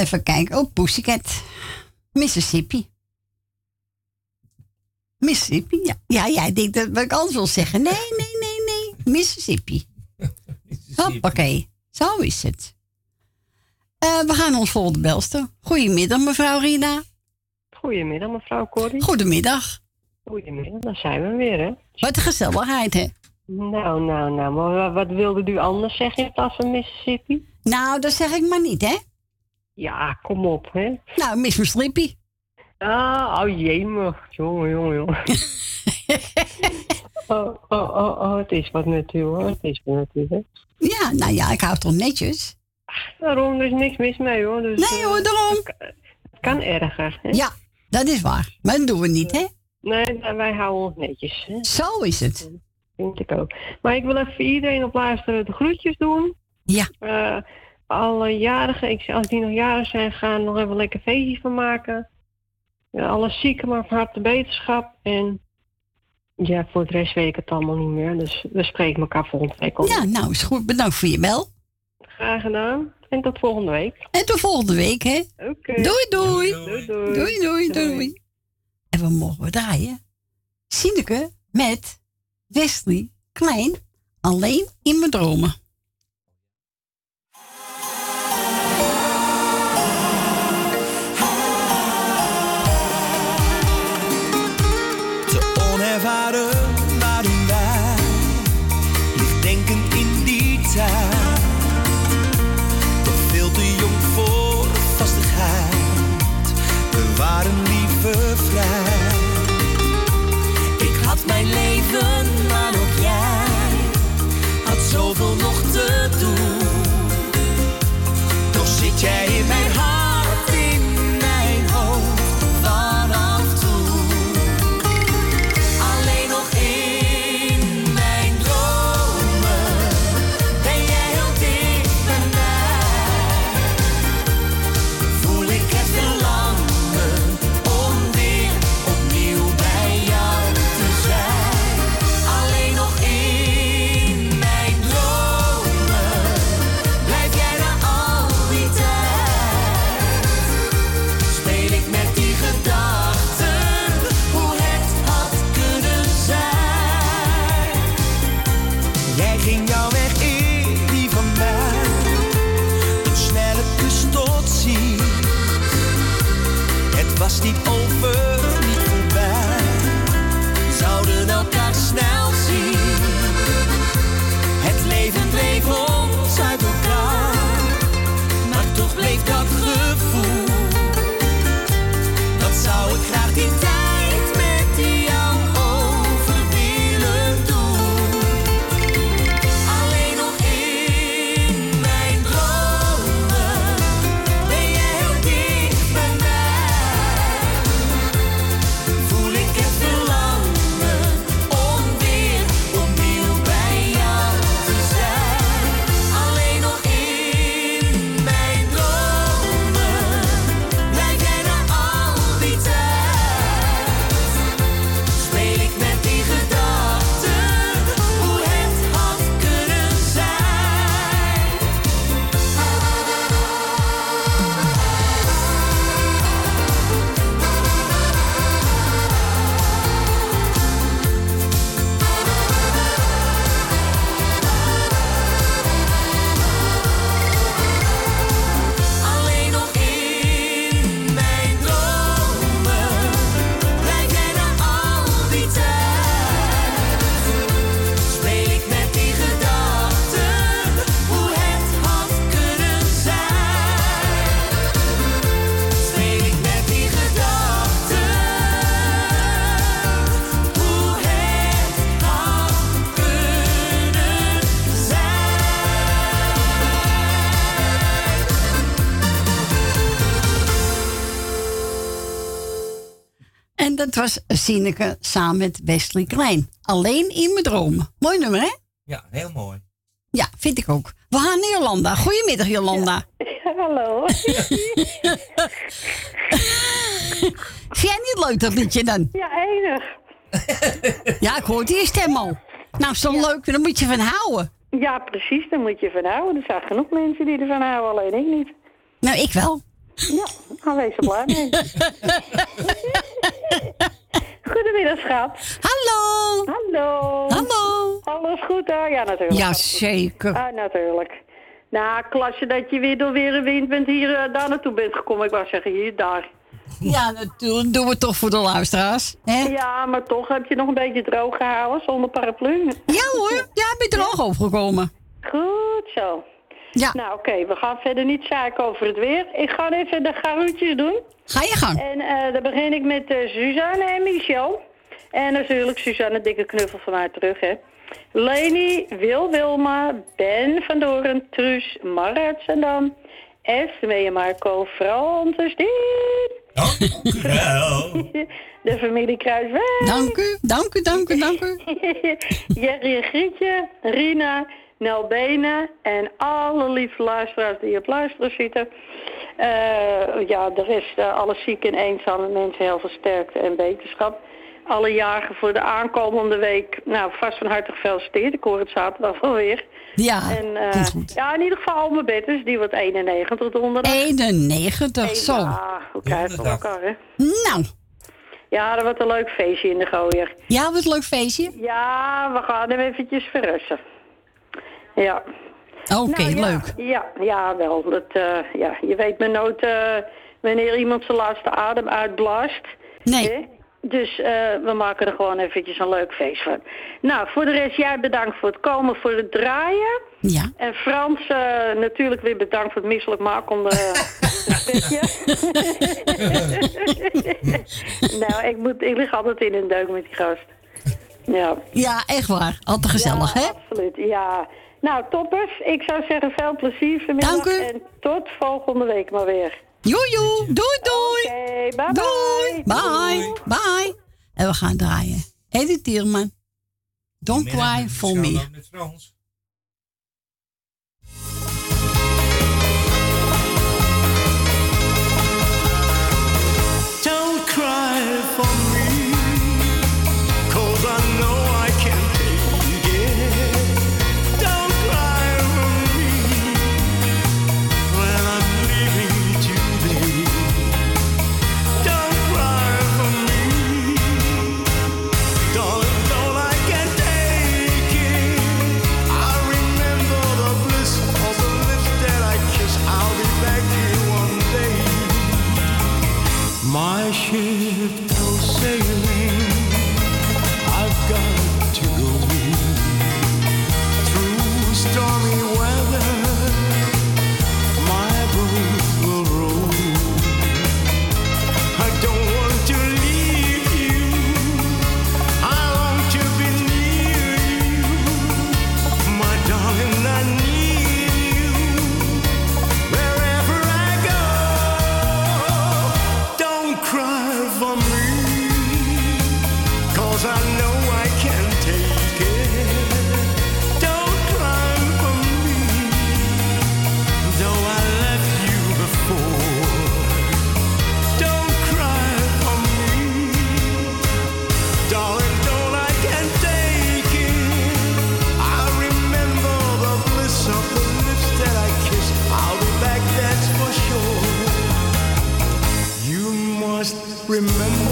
Even kijken, oh, Pussycat. Mississippi. Mississippi, ja. Ja, jij denkt dat wat ik anders wil zeggen. Nee, nee, nee, nee. Mississippi. Hoppakee. Zo is het. Eh, we gaan ons volgende belster. Goedemiddag, mevrouw Rina. Goedemiddag, mevrouw Corrie. Goedemiddag. Goedemiddag, daar zijn we weer, hè? Wat een gezelligheid, hè? Nou, nou, nou, maar wat wilde u anders zeggen in plaats van Mississippi? Nou, dat zeg ik maar niet, hè? Ja, kom op, hè? Nou, Miss Mississippi. Ah, oh me. Jongen, jongen, jongen. oh, oh, oh, oh, het is wat u, hoor. Het is wat hè? Ja, nou ja, ik hou het toch netjes. Daarom, er is niks mis mee, hoor. Dus, Nee, hoor, eh, daarom. Het kan, het kan erger, hè? Ja, dat is waar. Maar dat doen we niet, hè? Nee, wij houden ons netjes, hè? Zo is het. Vind ik ook. Maar ik wil even iedereen op luisteren de groetjes doen. Ja. Eh, alle jarigen, ik, als die nog jarig zijn, gaan nog even lekker feestjes van maken. Ja, alle zieken, maar van harte beterschap. En ja, voor de rest weet ik het allemaal niet meer. Dus we spreken elkaar volgende week op. Ja, nou is goed. Bedankt voor je bel. Graag gedaan. En tot volgende week. En tot volgende week, hè? Oké. Doei, doei. Doei, doei. Doei, doei, doei. En we mogen we draaien. Sineke met Wesley Klein. Alleen in mijn dromen. matter. Sineke samen met Wesley Klein. Alleen in mijn dromen. Mooi nummer, hè? Ja, heel mooi. Ja, vind ik ook. We gaan naar Jolanda. Goedemiddag, Jolanda. Hallo. Vind jij niet leuk dat liedje dan? Ja, enig. Ja, ik hoor die stem al. Nou, zo leuk, daar moet je van houden. Ja, precies, daar moet je van houden. Er zijn genoeg mensen die ervan houden, alleen ik niet. Nou, ik wel. Ja, gaan wees er blij mee. Goedemiddag, schat. Hallo. Hallo. Hallo. Alles goed daar? Ja, natuurlijk. Ja, Alles goed. zeker. Ah, natuurlijk. Nou, klasje dat je weer door weer een wind bent hier eh, daar naartoe bent gekomen. Ik wou zeggen, hier, daar. Ja, natuurlijk. Doen we toch voor de luisteraars. Hè? Ja, maar toch heb je nog een beetje droog gehouden zonder paraplu. Ja hoor, ja, ben je er ook overgekomen. Goed zo. Ja. Nou, oké, we gaan verder niet zeiken over het weer. Ik ga even de garuutjes doen. Ga je gang. En eh, dan begin ik met eh, Suzanne en Michel. En natuurlijk Suzanne, een dikke knuffel van haar terug, hè. Leni, Wil Wilma, Ben van Doren, Truus, Marat Zandam, Esme en Marco, Francis, Dien. De familie Kruiswijk. Dank u, dank u, dank u, dank u. Jerry en Grietje, Rina, Nel Benen en alle lieve luisteraars die op luisteren zitten. Eh, ja, de rest, eh, alle zieke en eenzame mensen, heel veel sterkte en wetenschap. Alle jarigen voor de aankomende week, nou, vast van harte gefeliciteerd. Ik hoor het zaterdag wel weer. Ja, En eh, ja, in ieder geval al mijn betters, die wordt 91 donderdag. 91, zo. Ja, hoe krijgen we elkaar, hè? Nou, Ja, dat wordt een leuk feestje in de gooier. ja, wat een leuk feestje. Ja, we gaan hem eventjes verrassen. Ja. Oké, Nou, ja, leuk. Ja, ja wel. Dat, eh, ja, je weet maar nooit eh, wanneer iemand zijn laatste adem uitblaast. Nee. Hè? Dus eh, we maken er gewoon eventjes een leuk feest van. Nou, voor de rest, jij bedankt voor het komen, voor het draaien. Ja. En Frans, natuurlijk weer bedankt voor het misselijk maken om de, nou, ik, moet, ik lig altijd in een deuk met die gast. Ja. Ja, echt waar. Altijd gezellig, hè? Absoluut, ja. Nou, toppers. Ik zou zeggen veel plezier vanmiddag. Dank u. En tot volgende week maar weer. Joejoe, doei doei. Oké, bye Doei, bye, bye. En we gaan draaien. Edith Tierman. Don't cry for me. My remember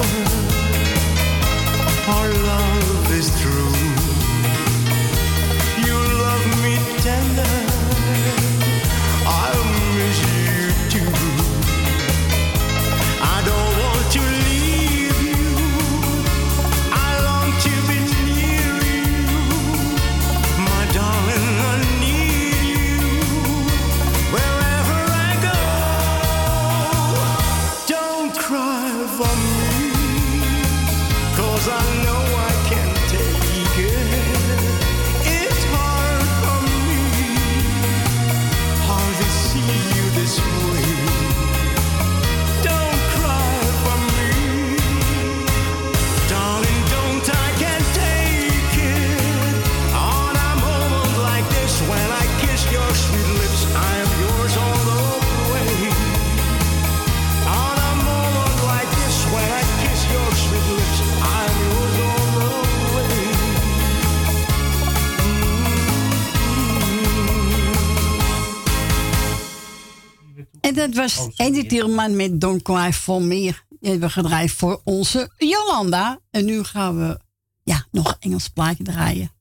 dat was Eddie Tielman met Don't Cry for Meer. Die hebben we gedraaid voor onze Jolanda. En nu gaan we ja, nog een Engels plaatje draaien.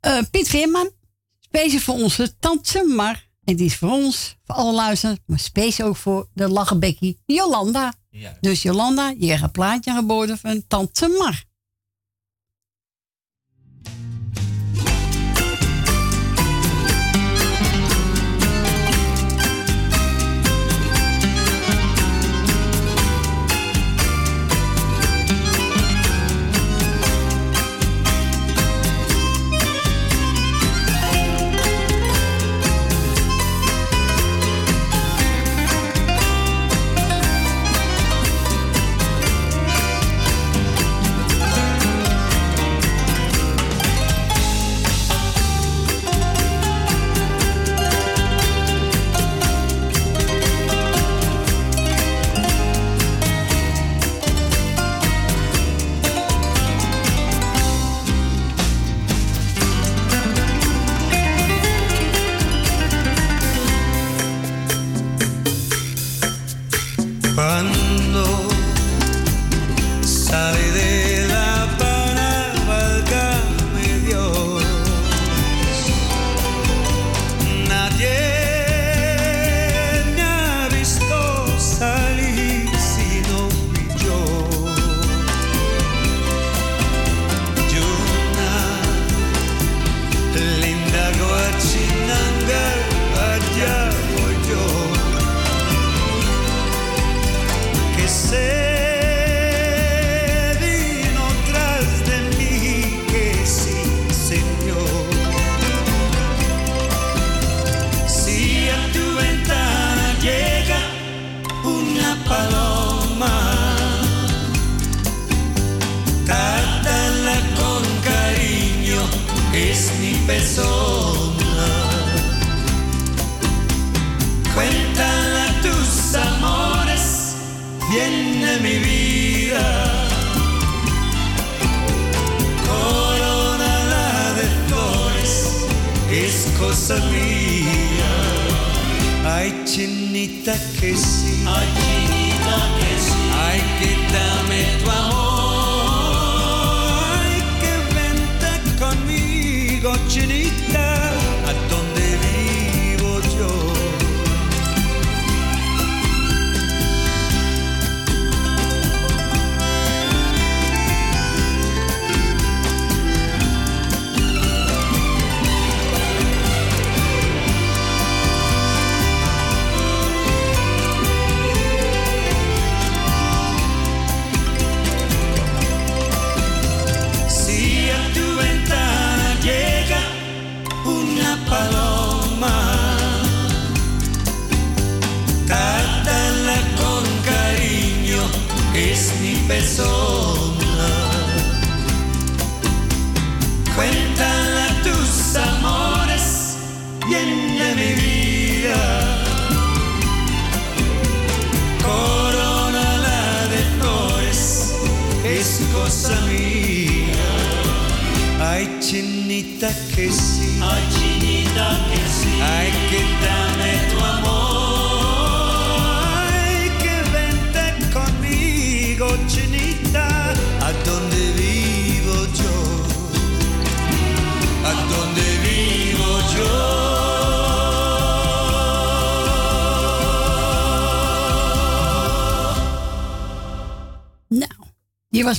Eh, Piet Veerman, speciaal voor onze tante Mar. En die is voor ons, voor alle luisteren, maar speciaal ook voor de lachenbekkie Jolanda. Dus Jolanda, je hebt een plaatje geboden van tante Mar.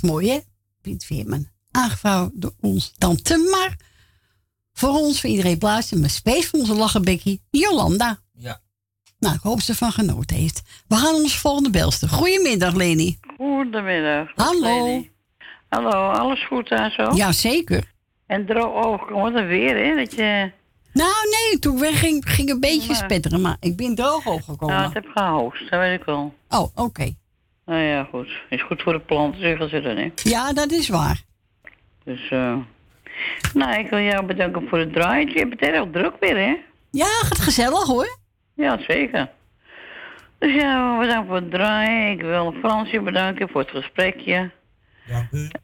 Was mooi, hè? Piet Veerman. Aangevouwen door ons tante Mar. Voor ons, voor iedereen plaatsen, maar space voor onze lachenbekkie, Jolanda. Ja. Nou, ik hoop ze van genoten heeft. We gaan onze volgende belster. Goedemiddag, Leni. Goedemiddag. Hallo. Leni. Hallo, alles goed daar zo? Ja, zeker. En droog overkomen, wat een weer, hè? Dat je... Nou, nee, toen ging, ging een beetje Maar- spetteren, maar ik ben droog opgekomen. Nou, het heb gehoogst, dat weet ik wel. Oh, oké. Nou ja, goed. Is goed voor de planten, zeggen ze dan, hè? Ja, dat is waar. Dus, eh... Nou, ik wil jou bedanken voor het draaitje. Je hebt het erg druk weer, hè? Ja, gaat gezellig, hoor. Ja, zeker. Dus ja, bedankt voor het draaien. Ik wil Fransje bedanken voor het gesprekje.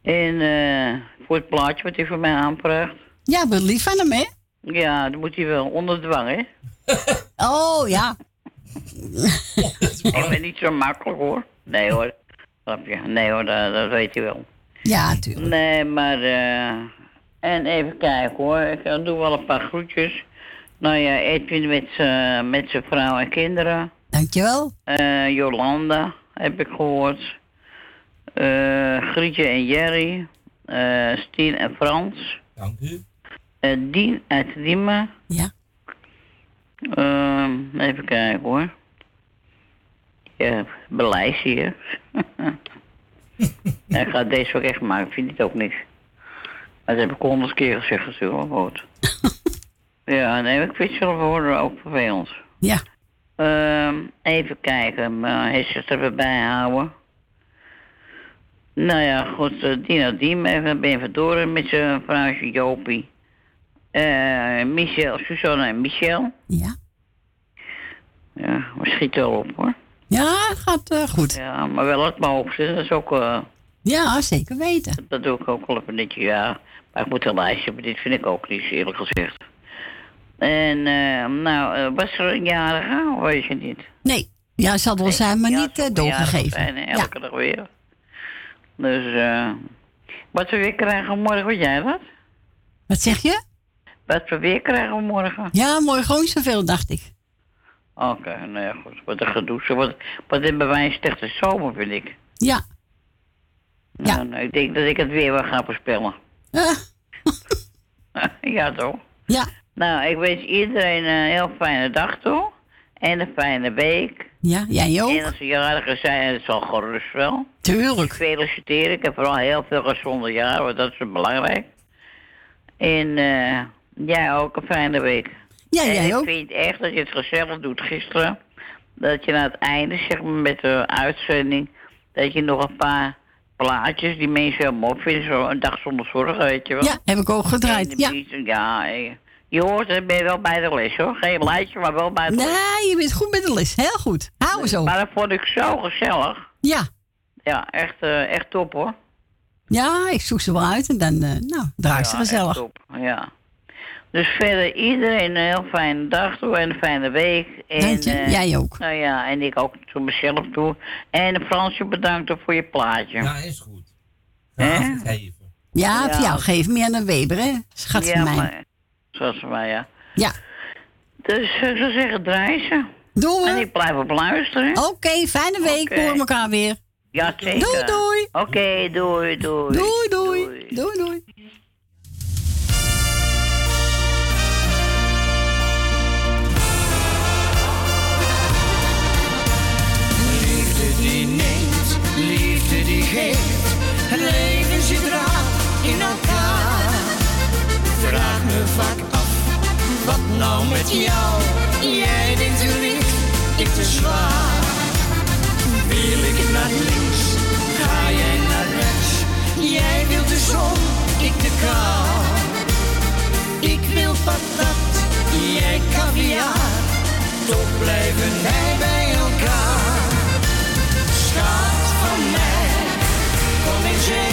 En eh, voor het plaatje wat hij voor mij aanvraagt. Ja, wat lief van hem, hè? Ja, dat moet hij wel. Onder dwang, hè? Oh, ja. Ik ben niet zo makkelijk hoor. Nee hoor. Snap je? Nee hoor, dat, dat weet je wel. Ja, natuurlijk. Nee, maar... eh, en even kijken hoor. Ik eh, doe wel een paar groetjes. Nou ja, Edwin met zijn met zijn vrouw en kinderen. Dankjewel. Eh Jolanda heb ik gehoord. Eh Grietje en Jerry. eh Stien en Frans. Dank u. Dien uit Diemen. Ja. Ehm, even kijken hoor. Ja, beleid hier. ik ga het deze week echt maken, ik vind het ook niks. Dat heb ik honderd keer gezegd natuurlijk, goed. ja, nee, ik vind zelf horen ook vervelend. Ja. Ehm, even kijken, mijn hersens erbij bijhouden. Nou ja, goed, uh, Dina Diem, even Ben Verdoren met zijn vrouwtje Jopie. Eh Michel, Suzanne en Michel. Ja. Ja, we schieten wel op hoor. Ja, gaat eh, goed. Ja, maar wel het hoogste, dat is ook... eh, Ja, zeker weten. dat doe ik ook wel even netje, ja. Maar ik moet een lijstje, maar dit vind ik ook niet, eerlijk gezegd. En, eh, nou, was er een jarige, of weet je niet? Nee. Ja, zal wel zijn, maar niet eh, doorgegeven. Hè, elke dag weer. Dus, eh wat we weer krijgen morgen, weet jij dat? Wat zeg je? Wat we weer krijgen morgen? Ja, mooi gewoon zoveel, dacht ik. Oké, nou ja, goed. Wat een gedoe. Wat, wat hebben wij een slechte zomer, vind ik. Ja. Ja. Nou, ik denk dat ik het weer wel ga voorspellen. ja, toch? Ja. Nou, ik wens iedereen een heel fijne dag toe. En een fijne week. Ja, jij ook. En als ze jarigen zijn, het zal gerust wel. Tuurlijk. Feliciteren. Ik heb vooral heel veel gezonde jaren, want dat is belangrijk. En eh, jij ook een fijne week. Ja, en jij ik ook. vind echt dat je het gezellig doet gisteren. Dat je aan het einde, zeg maar, met de uitzending... dat je nog een paar plaatjes die mensen heel mooi vinden. Zo een dag zonder zorgen, weet je wel. Ja, heb ik ook gedraaid. Ja. ja, eh, je hoort het, ben je wel bij de les hoor. Geen lijstje, maar wel bij de les. Nee, je bent goed met de les. Heel goed. Hou zo. Maar dat vond ik zo gezellig. Ja. Ja, echt, eh, echt top hoor. Ja, ik zoek ze wel uit en dan, eh, nou, draai ik ze Ja, echt gezellig. top, Ja. Dus verder iedereen een heel fijne dag toe en een fijne week. En, Dank je. eh, Jij ook. Nou ja, en ik ook voor mezelf toe. En Fransje bedankt voor je plaatje. Ja, is goed. Graag geven. Ja, Ja. voor jou geef me aan een Weber, hè? Schat ja, van mij. maar- Zoals van mij, ja. Ja. Dus eh, ik zou zeggen, draai ze. Doen we. En ik blijf op luisteren. Oké, fijne week. We horen elkaar weer. Ja, zeker. Doei, doei. Oké, doei, doei. Doei, doei. Doei, doei. Geeft. Het leven zit raar in elkaar. Vraag me vaak af, wat nou met jou? Jij denkt te licht, ik te zwaar. Wil ik naar links, ga jij naar rechts. Jij wilt de zon, ik de kou. Ik wil patat, jij caviar. Toch blijven wij bij kom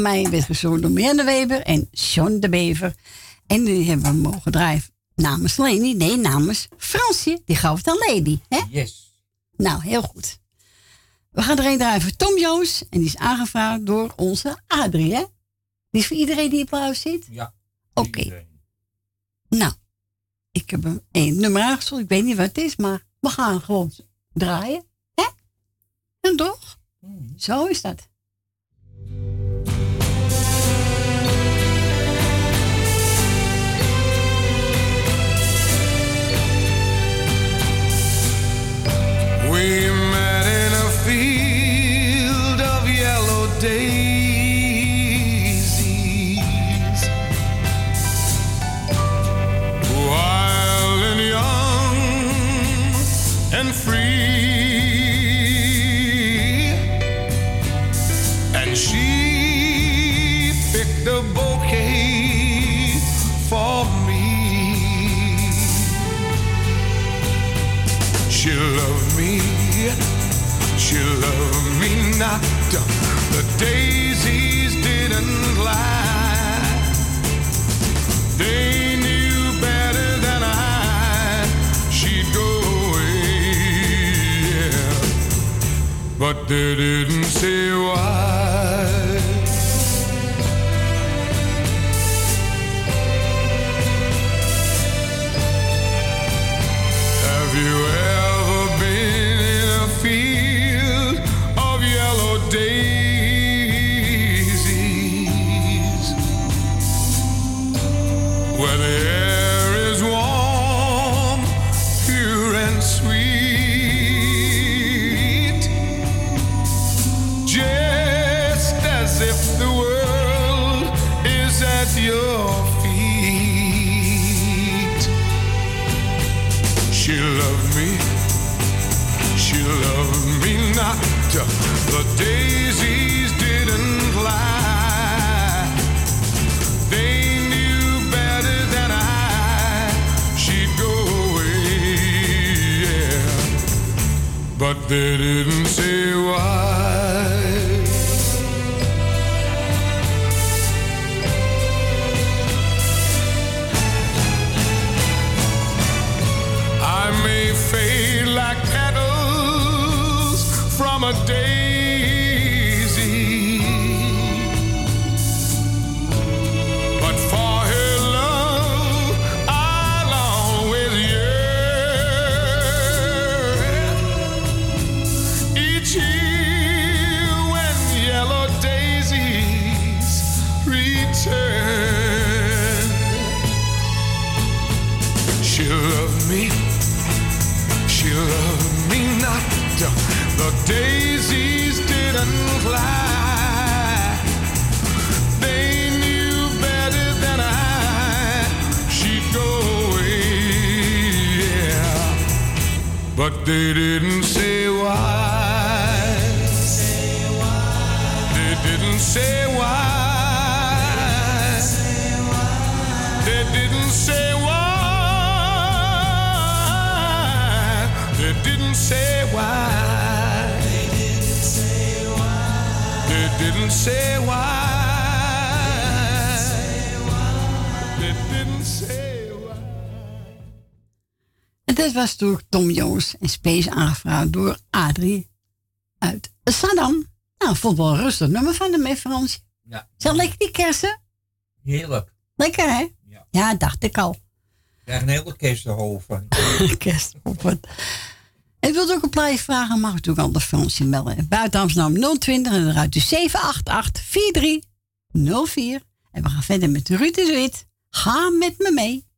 van mij werd gezongen door Mirjam de Weber en John de Bever. En die hebben we mogen draaien namens Leni. Nee, namens Fransje. Die gaf het aan Lady. Hè? Yes. Nou, heel goed. We gaan er een draaien voor Tom Joos. En die is aangevraagd door onze Adrie, hè? Die is voor iedereen die op huis zit? Ja. Oké. Nou, ik heb één nummer aangezocht. Ik weet niet wat het is, maar we gaan gewoon draaien. Hè? En toch? Zo is dat. We met in a field of yellow daisies, wild and young and free. And she picked a bouquet for me. She loved not. The daisies didn't lie. They knew better than I. She'd go away, yeah. But they didn't say why. They didn't But they didn't say why. They didn't say why. They didn't say why. They didn't say why. They didn't say why. Dit was door Tom Jones en Space aangevraagd door Adrie uit Saddam. Nou, vond wel rustig nummer van hem, Frans? Ja. Zeg, lekker die kersen? Heerlijk. Lekker, hè? Ja, dacht ik al. Ik krijg een hele kersthoven. Kersthoven. En wilt ook een plaatje vragen, mag natuurlijk aan de Fransje melden. Buiten Amsterdam 020 en eruit de 788 4304. En we gaan verder met Ruud de Wit. Ga met me mee.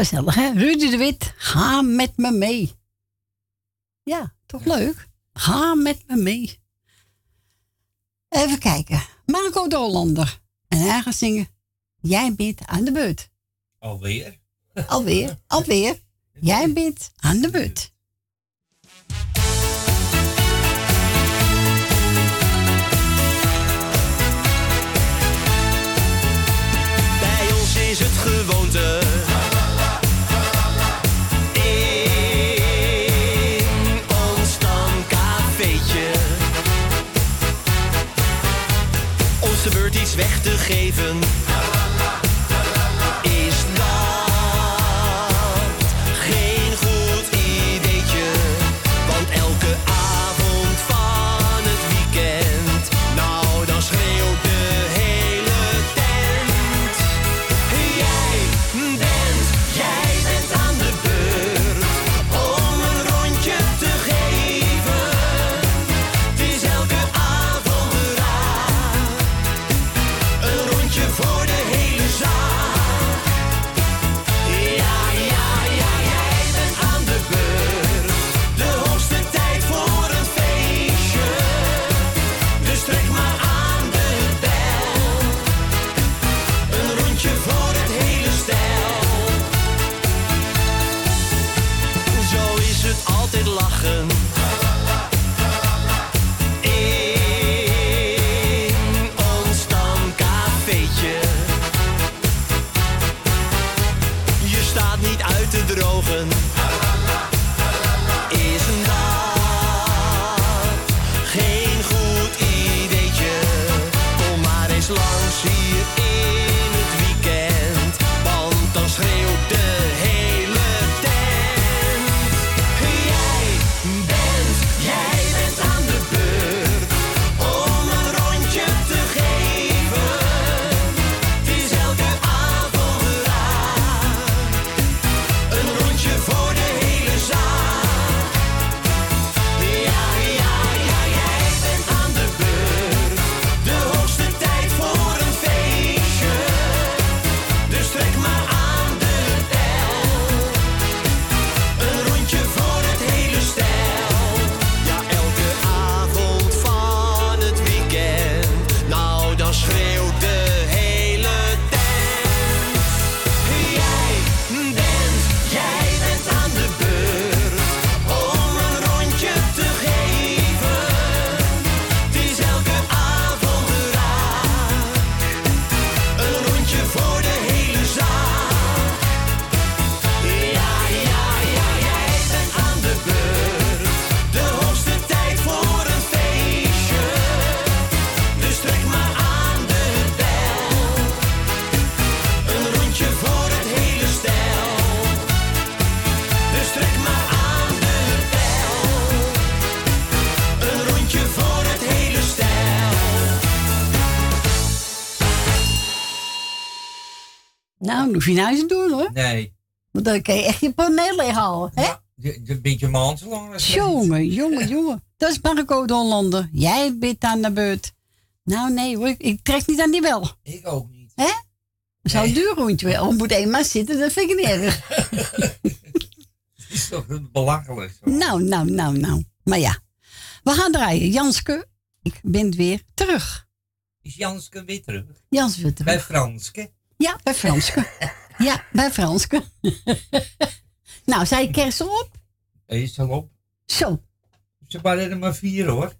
Gezellig, hè? Rudy de Wit, ga met me mee. Ja, toch leuk? Ga met me mee. Even kijken. Marco de Hollander. En hij gaat zingen. Jij bent aan de beurt. Alweer? Alweer, alweer. Jij bent aan de beurt. Bij ons is het gewoonte. Weg te geven. Nou, hoef je nou eens te doen hoor. Nee. Want dan kan je echt je paneel leeghalen. Hè? Je, je bent je maand lang. Jongen, jongen, jongen. Dat is Marco de Hollander. Jij bent aan de beurt. Nou, nee hoor. Ik trek niet aan die bel. Ik ook niet. Hè? Dat zou een duur rondje wel. Je moet eenmaal zitten, dat vind ik niet erg. Het is toch belachelijk. zo. nou, nou, nou, nou. Maar ja. We gaan draaien. Janske, ik ben weer terug. Is Janske weer terug? Jans weer terug. Bij Franske? Ja, bij Franske. ja, bij Franske. nou, zei kerst op? Is al op? Zo. Ze waren er maar vier hoor.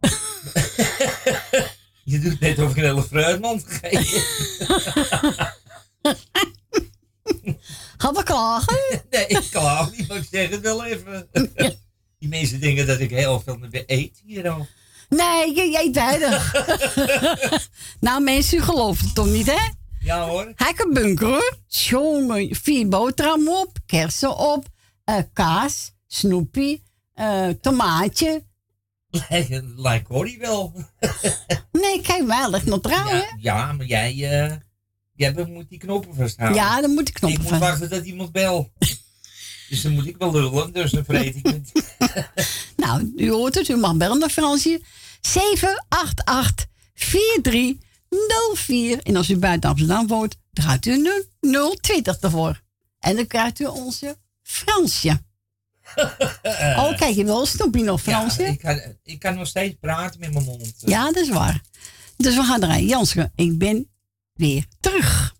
Je doet net of ik een hele fruitmand gegeven. Gaan we klagen? Nee, ik klaag niet, maar ik zeg het wel even. Die mensen denken dat ik heel veel eet hier al. Nee, je, je eet weinig. nou, mensen, u gelooft het toch niet, hè? Ja hoor. Bunkeren, hoor. Jongen, vier boterhammen op, kersen op, eh, kaas, snoepie, eh, tomaatje. Lijkt Corrie wel. Nee, kijk maar, ligt nog trouw? Ja, ja, maar jij, eh jij moet die knoppen vasthouden. Ja, dan moet ik knoppen Ik moet wachten dat iemand bel. dus dan moet ik wel lullen, dus dan vreet ik het. Nou, u hoort het, u mag bellen naar Fransje. 788 4304. En als u buiten Amsterdam woont, draait u een 020 ervoor. En dan krijgt u onze Fransje. Oh, kijk, je wil snoepje nog, Fransje? Ja, ik, kan, ik kan nog steeds praten met mijn mond. Ja, dat is waar. Dus we gaan draaien. Janske, ik ben weer terug.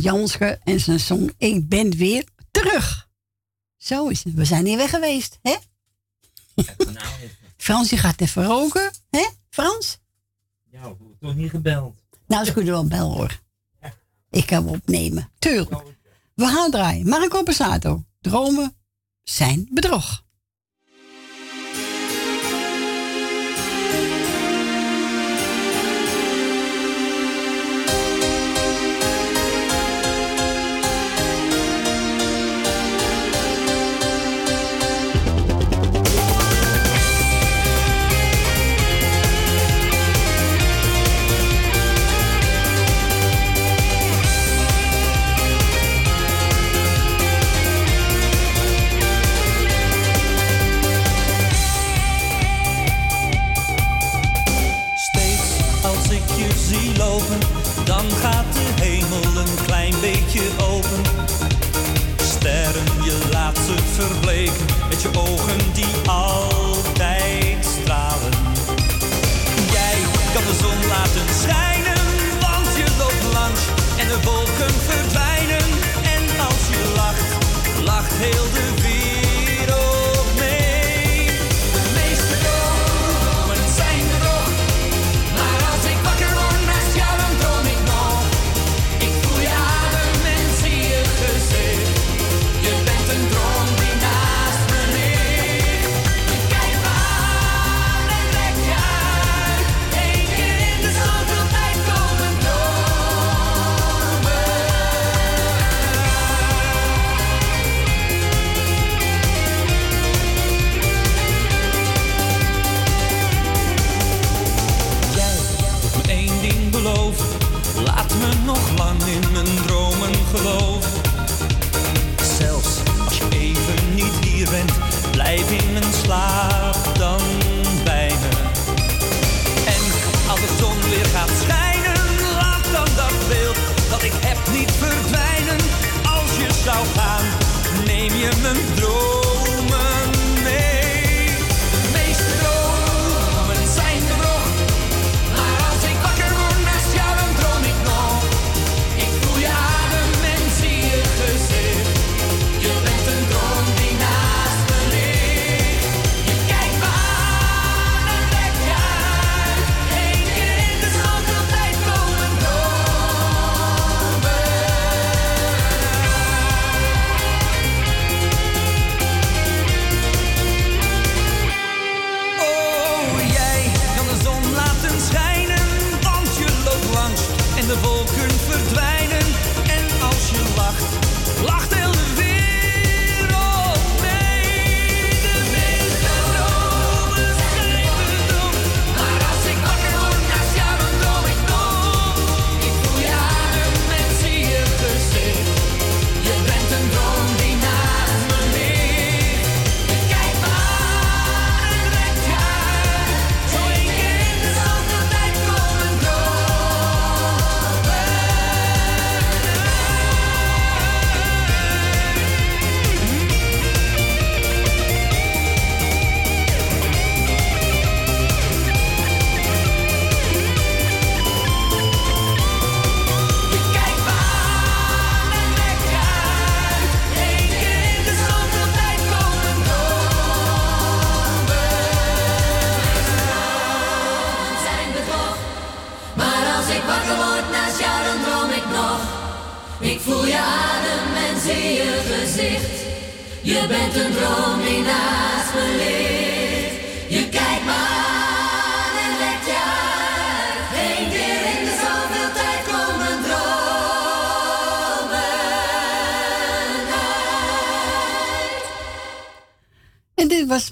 Janske en zijn song Ik ben weer terug. Zo is het. We zijn hier weg geweest, hè? Frans, je gaat even roken, hè? Frans? Ja, ik word toch niet gebeld. Nou, ze kunnen wel bellen hoor. Ik kan hem opnemen. Tuurlijk. We gaan draaien. Marco Passato. Dromen zijn bedrog. Dan gaat de hemel een klein beetje open. Sterren, je laat ze verbleken met je ogen die altijd stralen. Jij kan de zon laten schijnen, want je loopt langs en de wolken verdwijnen. En als je lacht, lacht heel de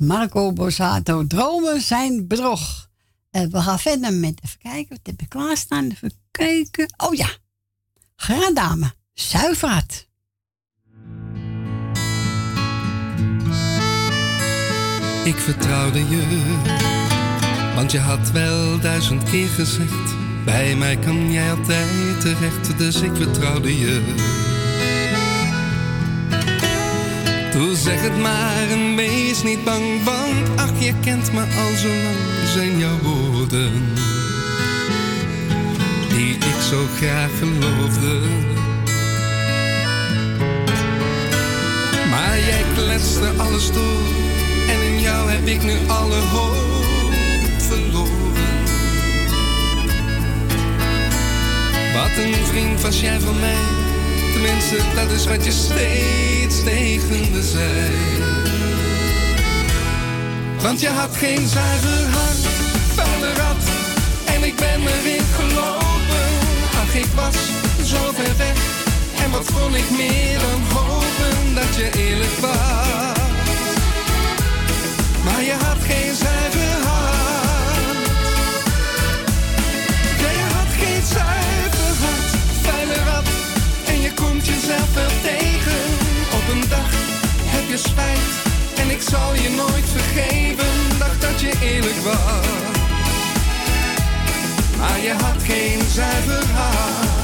Marco Borsato. Dromen zijn bedrog. En we gaan verder met, even kijken, wat heb ik klaarstaan? Even kijken. Oh ja, graag dame, zuiverhart. Ik vertrouwde je, want je had wel duizend keer gezegd: Bij mij kan jij altijd terecht, dus ik vertrouwde je. Doe zeg het maar en niet bang, want ach, je kent me al zo lang, zijn jouw woorden. Die ik zo graag geloofde. Maar jij kletste alles door en in jou heb ik nu alle hoop verloren. Wat een vriend was jij van mij, tenminste dat is wat je steeds tegen me zei. Want je had geen zuiver hart, vuile rat, en ik ben erin gelopen. Ach, ik was zo ver weg, en wat kon ik meer dan hopen dat je eerlijk was. Maar je had geen zuiver hart. Ja, je had geen zuiver hart, vuile rat. En je komt jezelf wel tegen. Op een dag heb je spijt. Ik zal je nooit vergeven. Dacht dat je eerlijk was. Maar je had geen zuiver hart.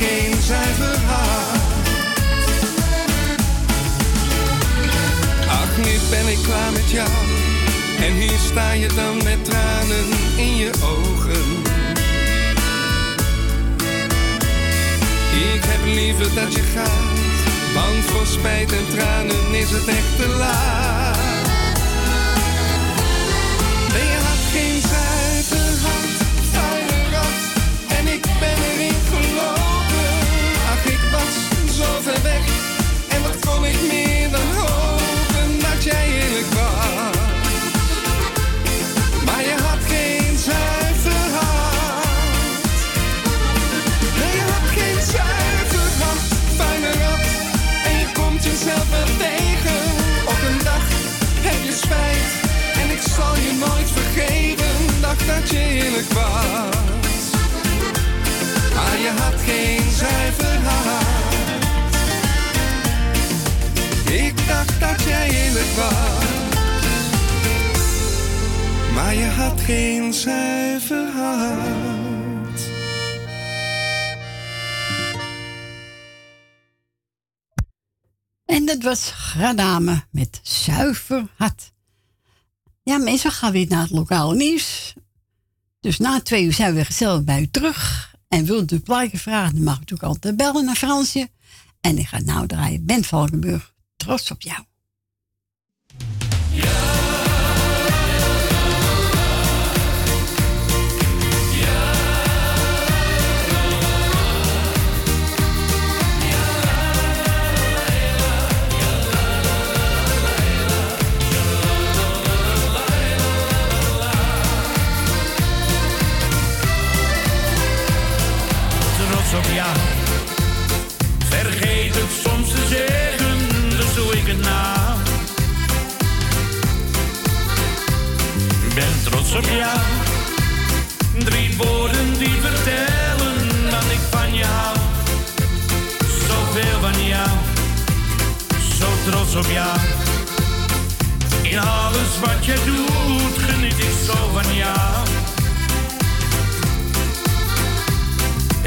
Geen hart. Ach, nu ben ik klaar met jou. En hier sta je dan met tranen in je ogen. Ik heb liever dat je gaat, want voor spijt en tranen is het echt te laat. was. Maar je had geen zuiver hart. Ik dacht dat jij eerlijk was. Maar je had geen zuiver hart. En dat was Gradame met zuiver hart. Ja, mensen gaan weer naar het lokaal nieuws. Dus na twee uur zijn we gezellig bij u terug. En wilt u plaatje vragen, dan mag u natuurlijk altijd bellen naar Fransje. En ik ga nou draaien. Ben Valkenburg, trots op jou. Trots op jou. Vergeet het soms te zeggen, dus doe ik het nou. Ben trots op jou. Drie woorden die vertellen dat ik van je hou. Zoveel van jou, zo trots op jou. In alles wat je doet, geniet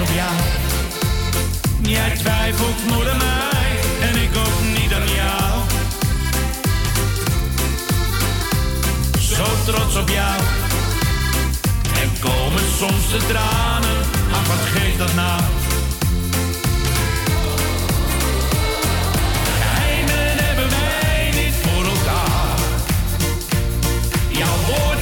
Op jou. Jij twijfelt nooit aan mij en ik ook niet aan jou. Zo trots op jou. En komen soms de tranen, ach wat geeft dat nou? Geheimen hebben wij niet voor elkaar. Jouw woord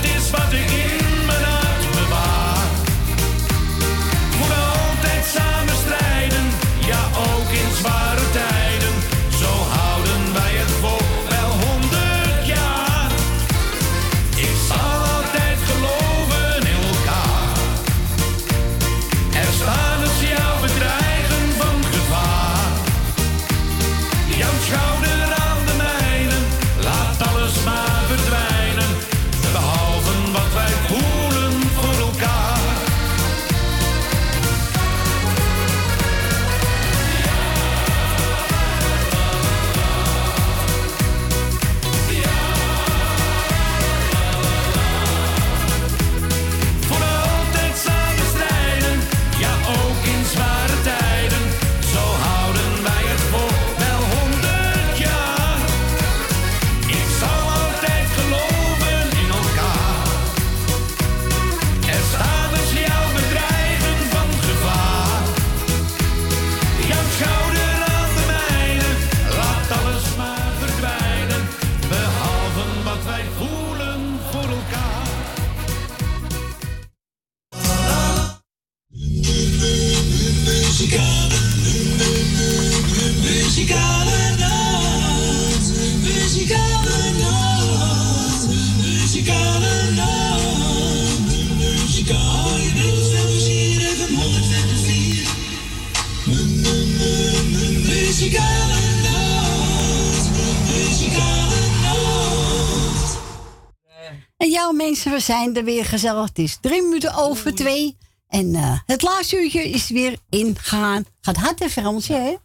we zijn er weer gezellig. Het is drie minuten over twee. En eh, het laatste uurtje is weer ingaan. Gaat hard en Fransje, hè?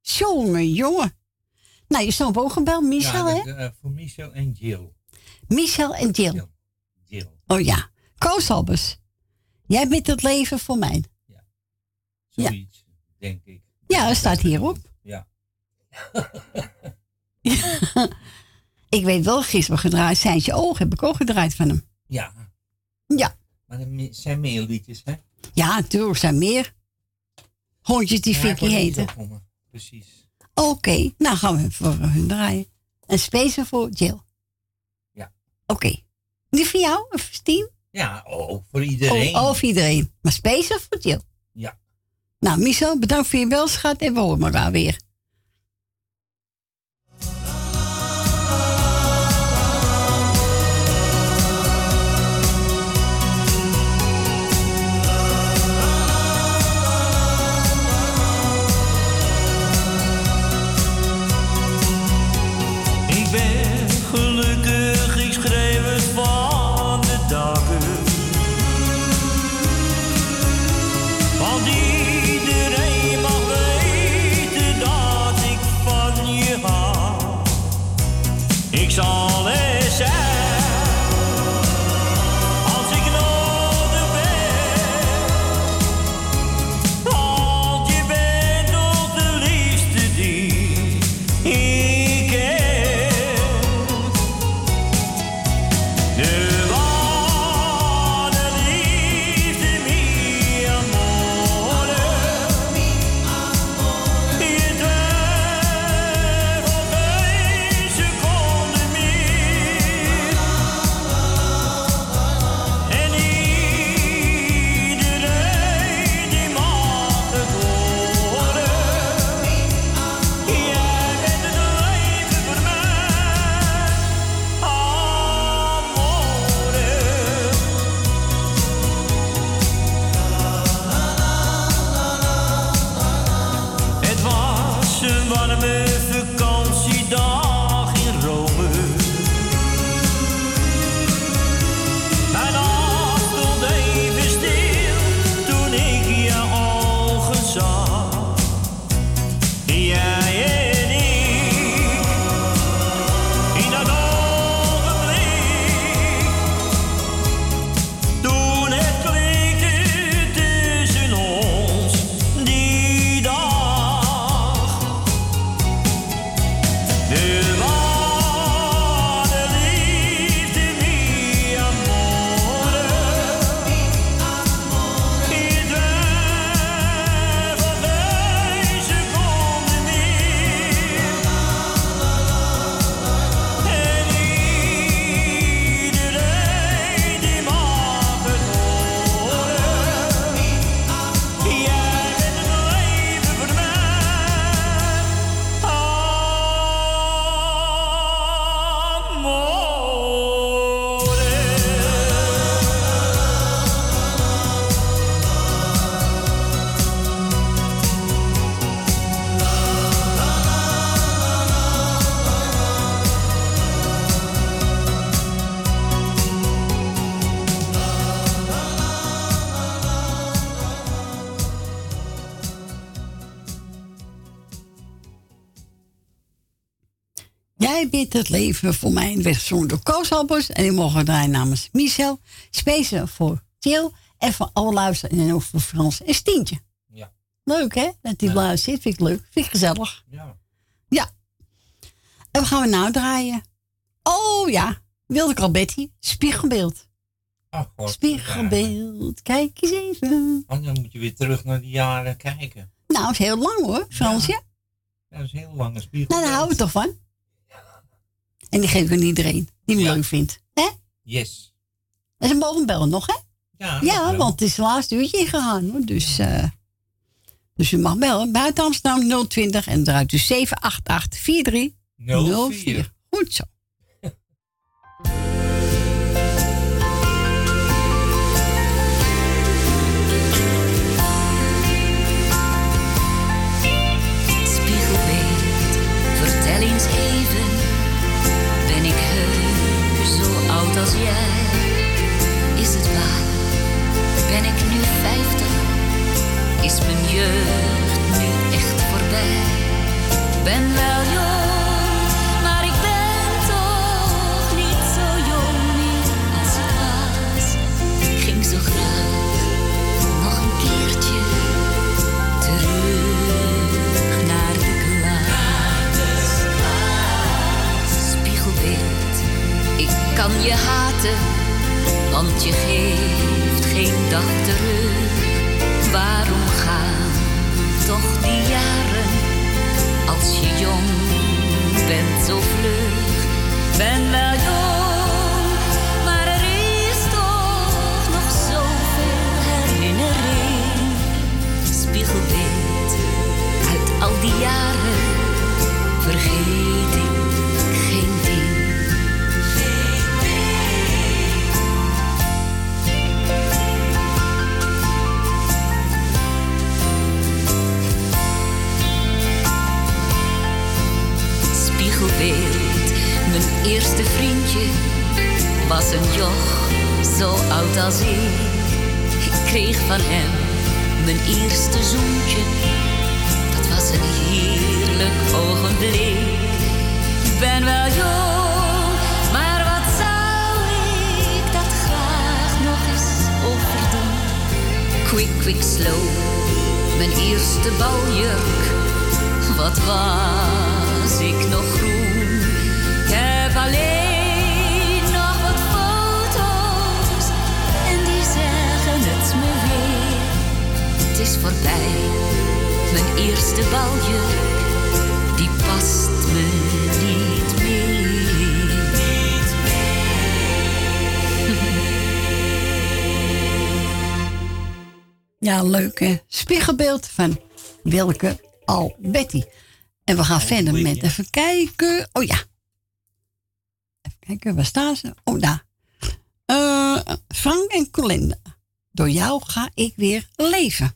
Jongen, jongen. Nou, je snapt ook gebeld, Michel, ja, hè? eh, voor Michel en Jill. Michel en Jill. Jill. Oh ja. Koos Albers. Jij bent het leven voor mij. Zoiets, denk ik. Ja, dat staat hierop. Ja. ik weet wel, gisteren gedraaid zijn je ogen. Heb ik ook gedraaid van hem. Ja. Ja. Maar er zijn meer liedjes, hè? Ja, natuurlijk zijn meer. hondjes die Ja, Vicky heten. Precies. Oké, nou gaan we voor hun draaien. En speciaal voor Jill. Ja. Oké. Die voor jou, of Stien? Ja, oh, voor iedereen. Oh, oh, voor iedereen. Maar speciaal voor Jill. Ja. Nou, Michel, bedankt voor je belschat en we horen elkaar weer. Bent het leven voor mij. werd gezongen door Koos Albers. En die mogen draaien namens Michel. Speciaal voor Jill. En voor alle luisteren. En ook voor Frans en Stientje. Ja. Leuk hè? Dat die blauw zit. Vind ik leuk. Vind ik gezellig. Ja. Ja. En wat gaan we nou draaien? Oh ja. Wilde ik al Betty. Spiegelbeeld. Ach, God. Spiegelbeeld. Kijk eens even. Oh, dan moet je weer terug naar die jaren kijken. Nou, is heel lang hoor. Fransje. Dat is heel lange spiegel. Nou, daar houden we toch van. En die geef ik aan iedereen die me leuk vindt. Hè? Yes. En ze mogen bellen nog, hè? Ja, Ja, want het is het laatste uurtje ingegaan, hoor. Dus, eh, dus u mag bellen. Buiten Amsterdam 020 en eruit dus 788 4304. Goed zo. Spiegelbeeld, vertel eens even. Als jij? Is het waar? Ben ik nu vijftig? Is mijn jeugd nu echt voorbij? Ben wel jong, maar ik ben toch niet zo jong meer als ik was. Ging zo graag kan je haten, want je geeft geen dag terug. Waarom gaan toch die jaren als je jong bent zo vlug. Ben wel jong, maar er is toch nog zoveel herinnering. Spiegelbeeld uit al die jaren vergeet eerste vriendje was een joch zo oud als ik. Ik kreeg van hem mijn eerste zoentje, dat was een heerlijk ogenblik. Ik ben wel jong, maar wat zou ik dat graag nog eens overdoen? Quick, quick, slow, mijn eerste baljurk. Wat was ik nog voorbij, mijn eerste baljurk, die past me niet meer. Ja, leuk hè. Spiegelbeeld van Wilke Alberti. En we gaan verder met even kijken. Oh ja. Even kijken, waar staan ze? Oh, daar. Eh, Frank en Colinda. Door jou ga ik weer leven.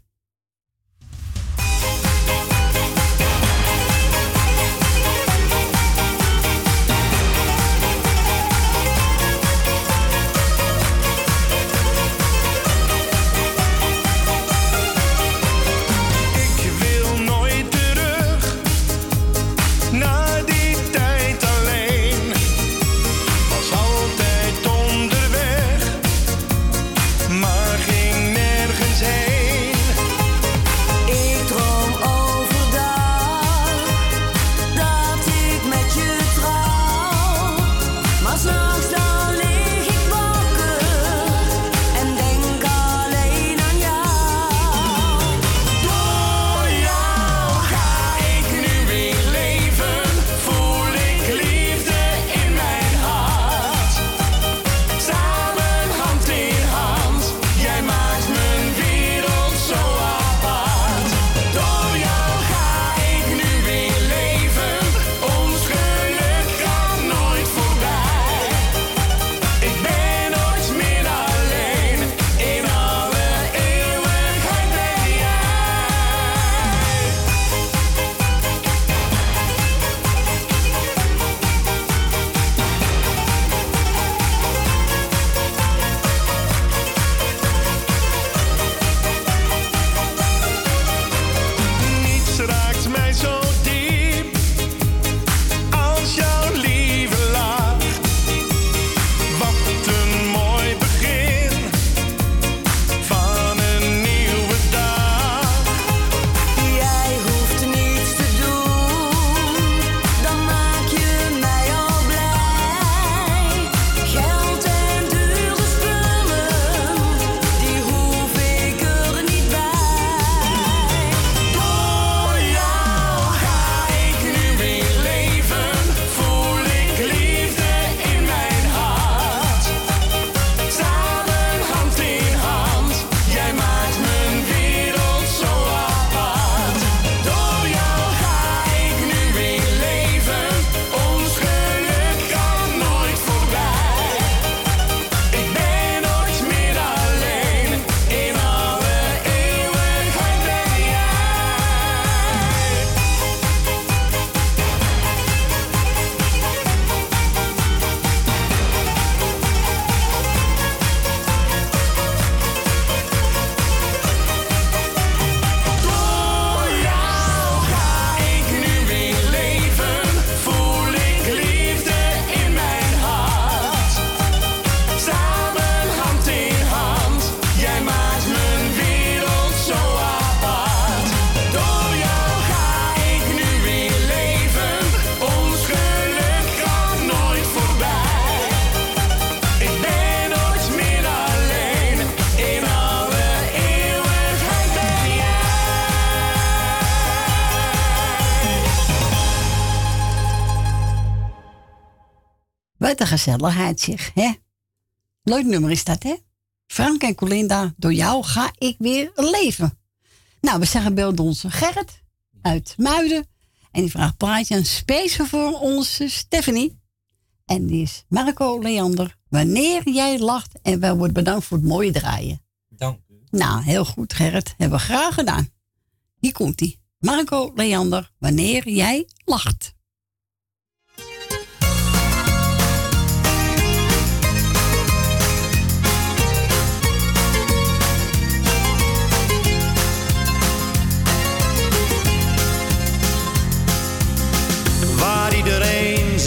Gezelligheid zeg, hè? Leuk nummer is dat, hè? Frank en Colinda, door jou ga ik weer leven. Nou, we zeggen belde onze Gerrit uit Muiden. En die vraagt plaatje een speciaal voor onze Stephanie. En die is Marco Leander. Wanneer jij lacht en wij worden bedankt voor het mooie draaien. Dank u. Nou, heel goed Gerrit. Hebben we graag gedaan. Hier komt hij. Marco Leander. Wanneer jij lacht.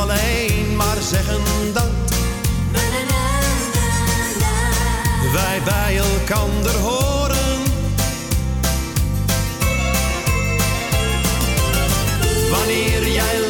Alleen maar zeggen dat wij bij elkander horen. Wanneer jij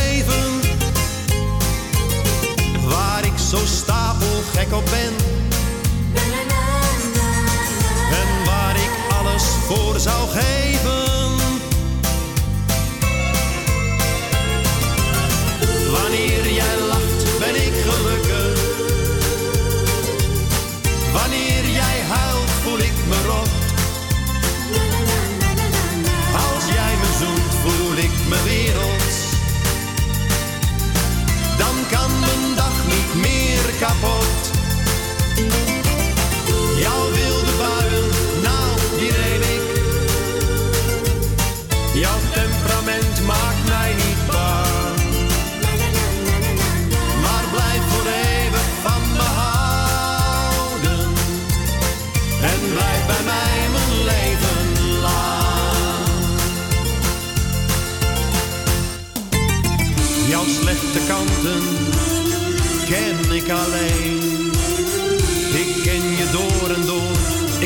Zo stapelgek op ben. En waar ik alles voor zou geven.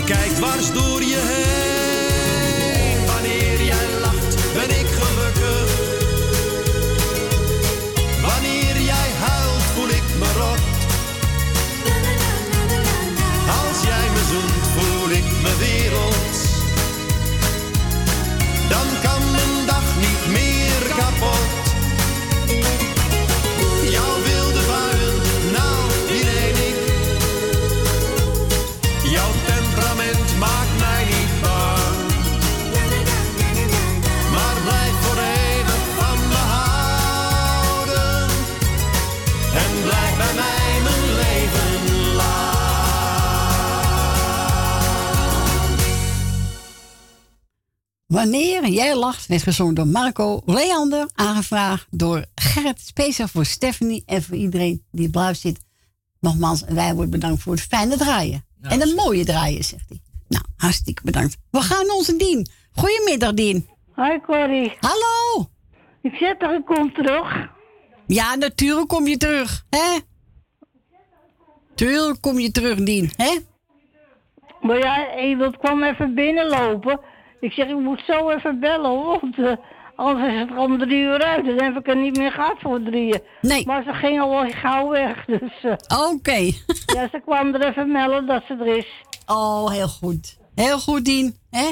Ik kijk dwars door je heen. Wanneer jij lacht werd gezongen door Marco Leander. Aangevraagd door Gerrit. Speciaal voor Stephanie en voor iedereen die blauw zit. Nogmaals, wij worden bedankt voor het fijne draaien. en een mooie draaien, zegt hij. Nou, hartstikke bedankt. We gaan naar onze Dien. Goedemiddag, Dien. Hoi Corrie. Hallo. Ik zeg toch, ik kom terug. Ja, natuurlijk kom je terug. Hè? Tuurlijk kom je terug, Dien, hè? Maar ja, iemand kwam even binnenlopen. Ik zeg, ik moet zo even bellen, hoor, want eh, anders is het om drie uur uit. Dan heb ik er niet meer gehad voor drieën. Nee. Maar ze ging al gauw weg, dus... eh, Oké. ja, ze kwam er even melden dat ze er is. Oh, heel goed. Heel goed, Dien, hè?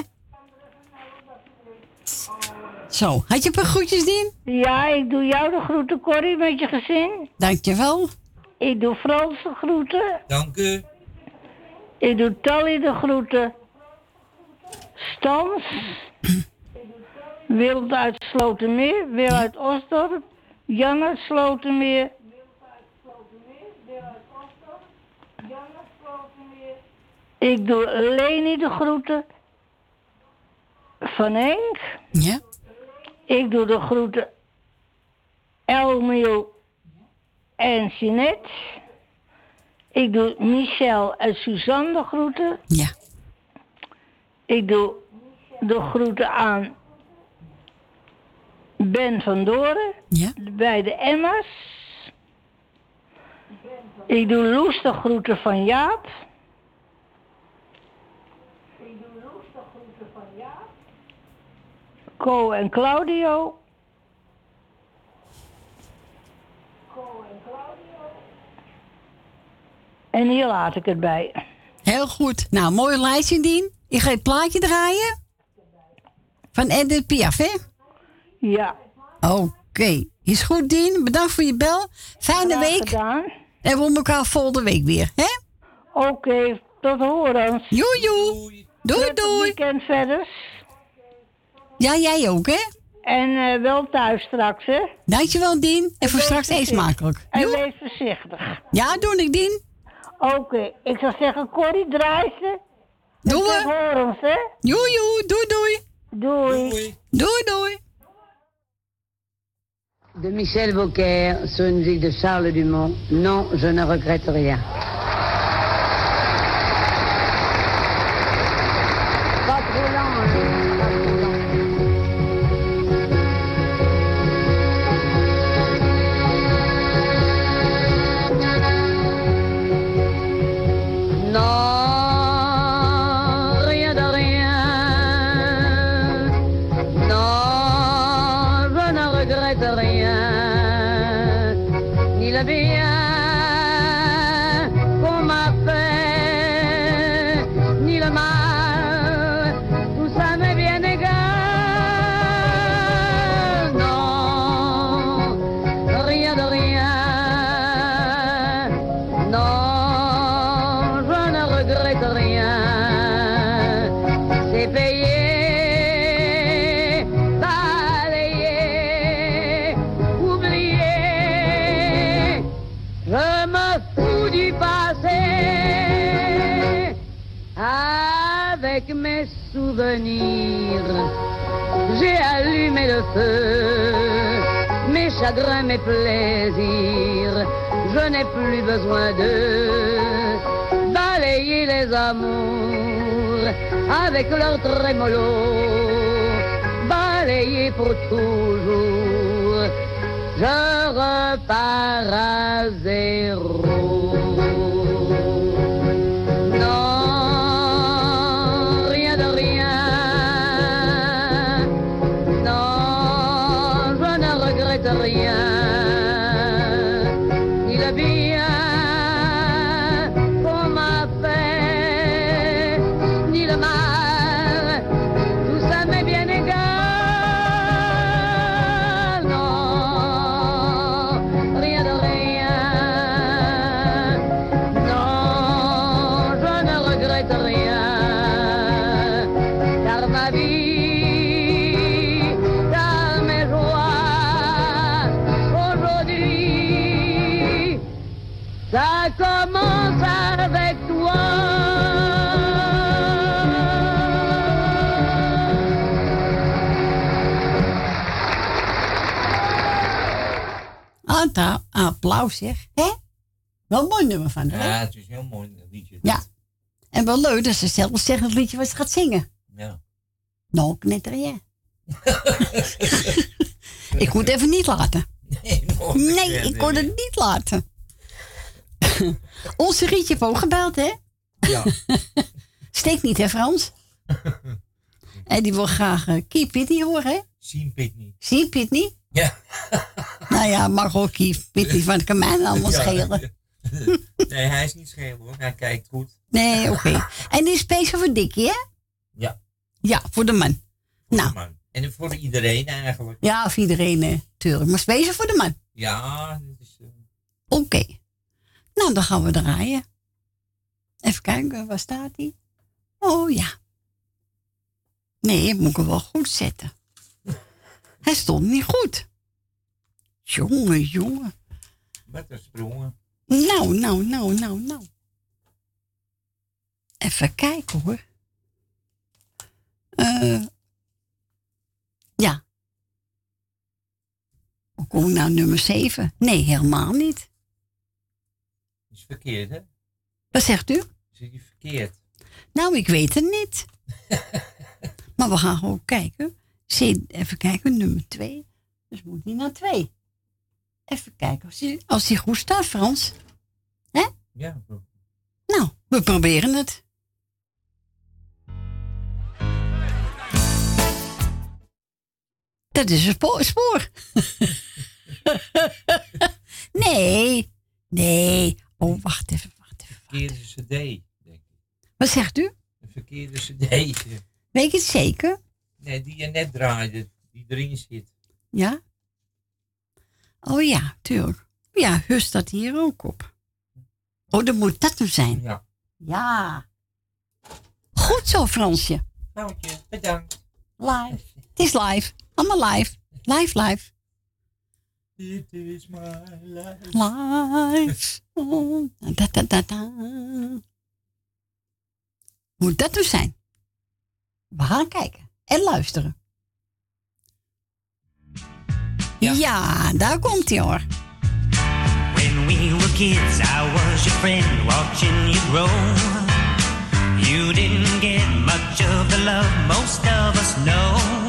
Zo, had je een paar groetjes, Dien? Ja, ik doe jou de groeten, Corrie, met je gezin. Dankjewel. Ik doe Frans de groeten. Dank u. Ik doe Tally de groeten. Stans. Wil uit Slotermeer. Wil uit Osdorp. Jan uit Slotermeer. Ik doe Leni de groeten. Van Henk. Ja. Ik doe de groeten Elmiel en Jeanette. Ik doe Michel en Suzanne de groeten. Ja. Ik doe de groeten aan Ben van Doren. Ja. Bij de Emma's. Ik doe Loes de groeten van Jaap. Co en Claudio. En hier laat ik het bij. Heel goed. Nou, mooi lijstje, Dien. Ik ga het plaatje draaien. Van Edith Piaf, hè? Ja. Oké. Is goed, Dien. Bedankt voor je bel. Fijne Graag week. gedaan. En we horen elkaar volgende week weer, hè? Oké, tot horens. Joe, joe. Doei, doei. weekend verder. Ja, jij ook, hè? En eh, wel thuis straks, hè? Dankjewel, Dien. En voor wees straks eet smakelijk. En wees voorzichtig. Ja, doe ik, Dien. Oké, ik zou zeggen, Corrie, draai ze. Doe En tot we. horens, hè? Joe, joe. Doei, doei. Doei. Doei, doei. De Michel Beaucaire sur une musique de Charles Dumont. Non, je ne regrette rien. J'ai allumé le feu. Mes chagrins, mes plaisirs, je n'ai plus besoin de balayer les amours avec leur trémolo, balayer pour toujours. Je repars à zéro. Applaus zeg. Hè? Wel een mooi nummer van haar. Ja, het is een heel mooi liedje. Ja. En wel leuk dat ze zelf zegt het liedje wat ze gaat zingen. Ja. Nou, net rien. ik kon het even niet laten. Nee, Nee, ik kon het niet laten. Onze Rietje heeft ook gebeld, hè? Ja. Steekt niet, hè, Frans? En die wil graag uh, Keep Pitney horen, hè? Zien Pitney. Zien Pitney? Ja. Nou ja, mag ook Keep Pitney, van het kan mij allemaal Ja. schelen. Nee, hij is niet scheel hoor. Hij kijkt goed. Nee, oké. En die is speciaal voor Dikkie, hè? Ja. Ja, voor de man. Nou, Man. En voor iedereen eigenlijk. ja, of iedereen, eh, tuurlijk. Maar speciaal voor de man. Ja, dat is, eh, Oké. Nou, dan gaan we draaien. Even kijken, waar staat die? Oh ja. Nee, moet ik hem wel goed zetten. Hij stond niet goed. Jongen, jongen. met een sprongen. Nou, nou, nou, nou, nou. Even kijken hoor. Eh ja. Hoe kom ik nou nummer 7? Nee, helemaal niet. is verkeerd, hè? Wat zegt u? Is die verkeerd? Nou, ik weet het niet. maar we gaan gewoon kijken. Even kijken, nummer 2. Dus moet die naar 2. Even kijken als die, als die goed staat, Frans. Hè? Ja. Nou, we proberen het. Dat is een spoor. nee, nee. Oh, wacht even. Verkeerde cd. denk ik. Wat zegt u? Een verkeerde cd. Weet je het zeker? Nee, die je net draaide. Die erin zit. Ja? Oh ja, tuurlijk. Ja, Hus staat hier ook op. Oh, dan moet dat hem zijn. Ja. Ja. Goed zo, Fransje. Foutje, bedankt. Live. Het is live. Allemaal live. Live, live. Dit is my life. Live. Oh, da, da, da, da. Moet dat dus zijn? We gaan kijken en luisteren. Ja, daar komt hij hoor. When we were kids, I was your friend, watching you grow. You didn't get much of the love most of us know.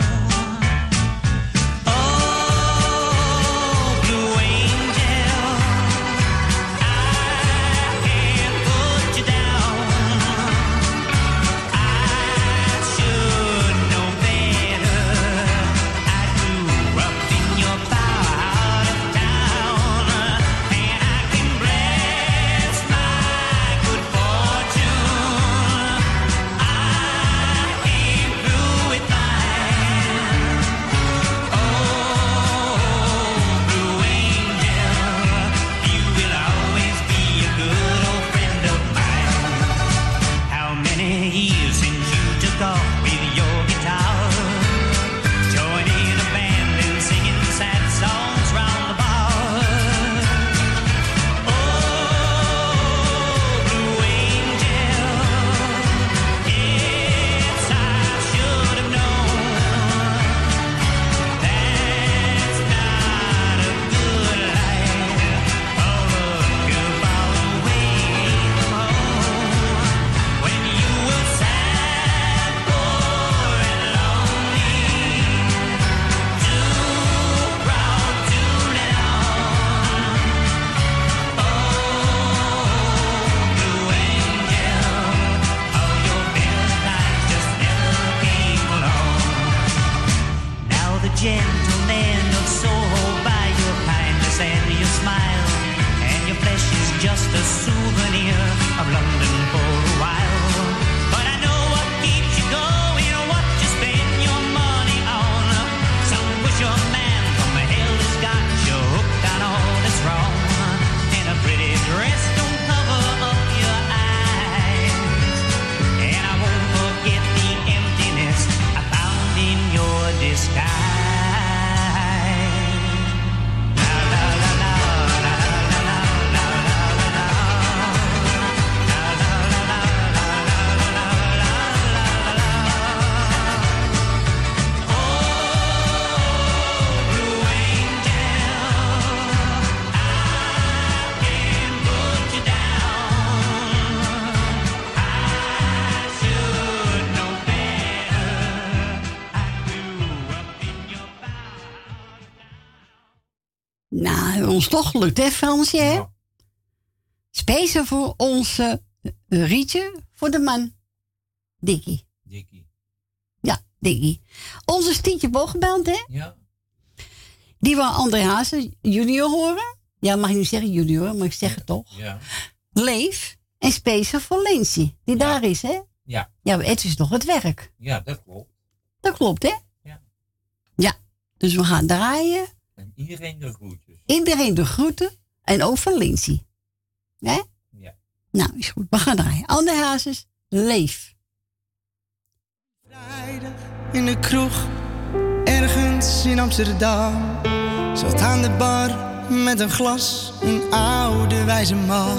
Toch gelukt, hè, Fransje? Hè? Speciaal voor onze eh, Rietje, voor de man. Dikkie. Dikkie. Ja, Dikkie. Onze Stietje Bogenband, hè? Ja. Die wil André Hazes junior horen. Ja, mag je niet zeggen junior, maar ik zeg het toch. Ja. Leef. En speciaal voor Lensie, die daar is, hè? Ja. Ja, het is toch het werk. Ja, dat klopt. Dat klopt, hè? Ja. Ja. Dus we gaan draaien. En iedereen de groetjes. Iedereen de groeten. En ook van Lindsay. Hè? Ja. Nou, is goed. We gaan draaien. André Hazes, leef. in de kroeg, ergens in Amsterdam. Zat aan de bar met een glas, een oude wijze man.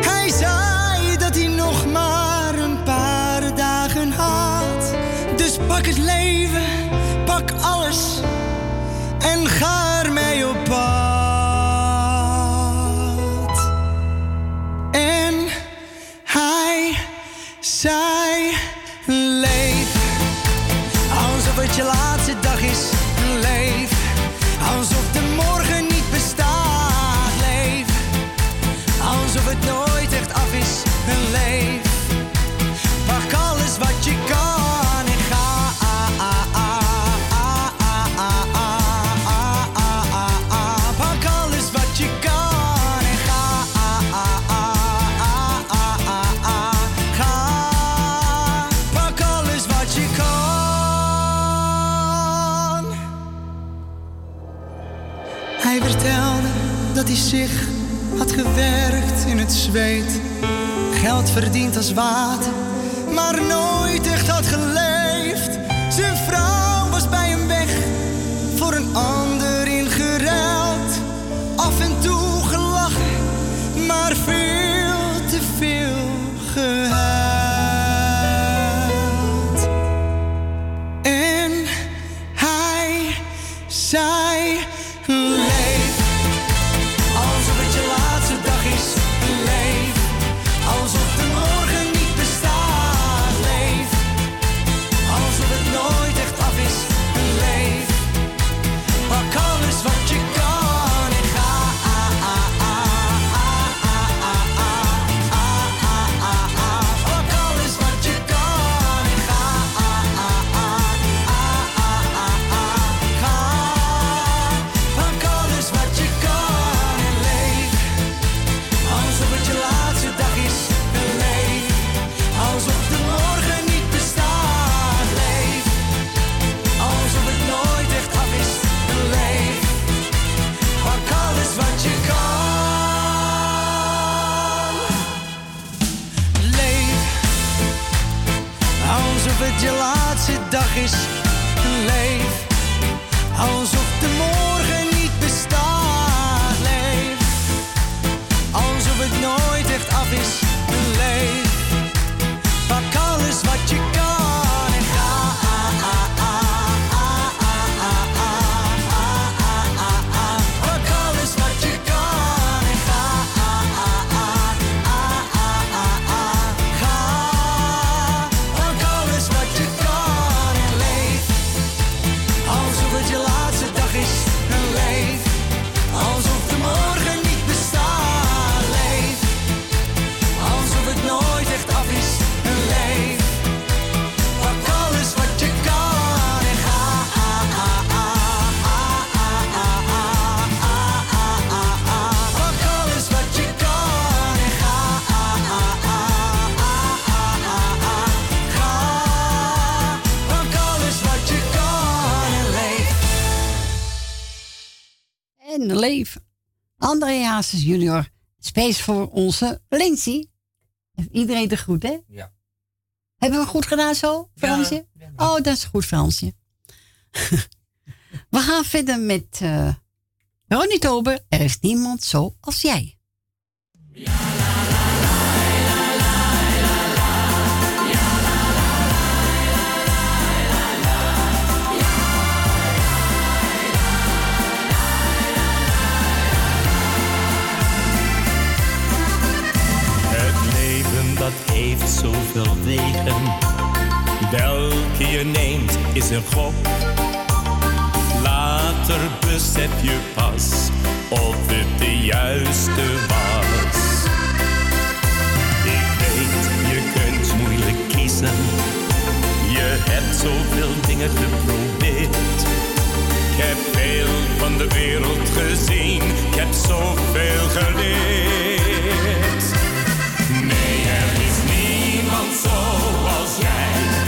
Hij zei dat hij nog maar een paar dagen had. Dus pak het leven, je laatste dag is. Hij zich had gewerkt in het zweet. Geld verdiend als water, maar nooit echt had geleefd. Dag is. Hazes junior. Space voor onze Lindsay. Iedereen de groet, hè? Ja. Hebben we goed gedaan zo, Fransje? oh, dat is goed, Fransje. we gaan verder met eh Ronnie Tober. Er is niemand zo als jij. dat heeft zoveel wegen. Welke je neemt is een gok. Later besef je pas of het de juiste was. Ik weet, je kunt moeilijk kiezen. Je hebt zoveel dingen geprobeerd. Ik heb veel van de wereld gezien, ik heb zoveel geleerd. Ja.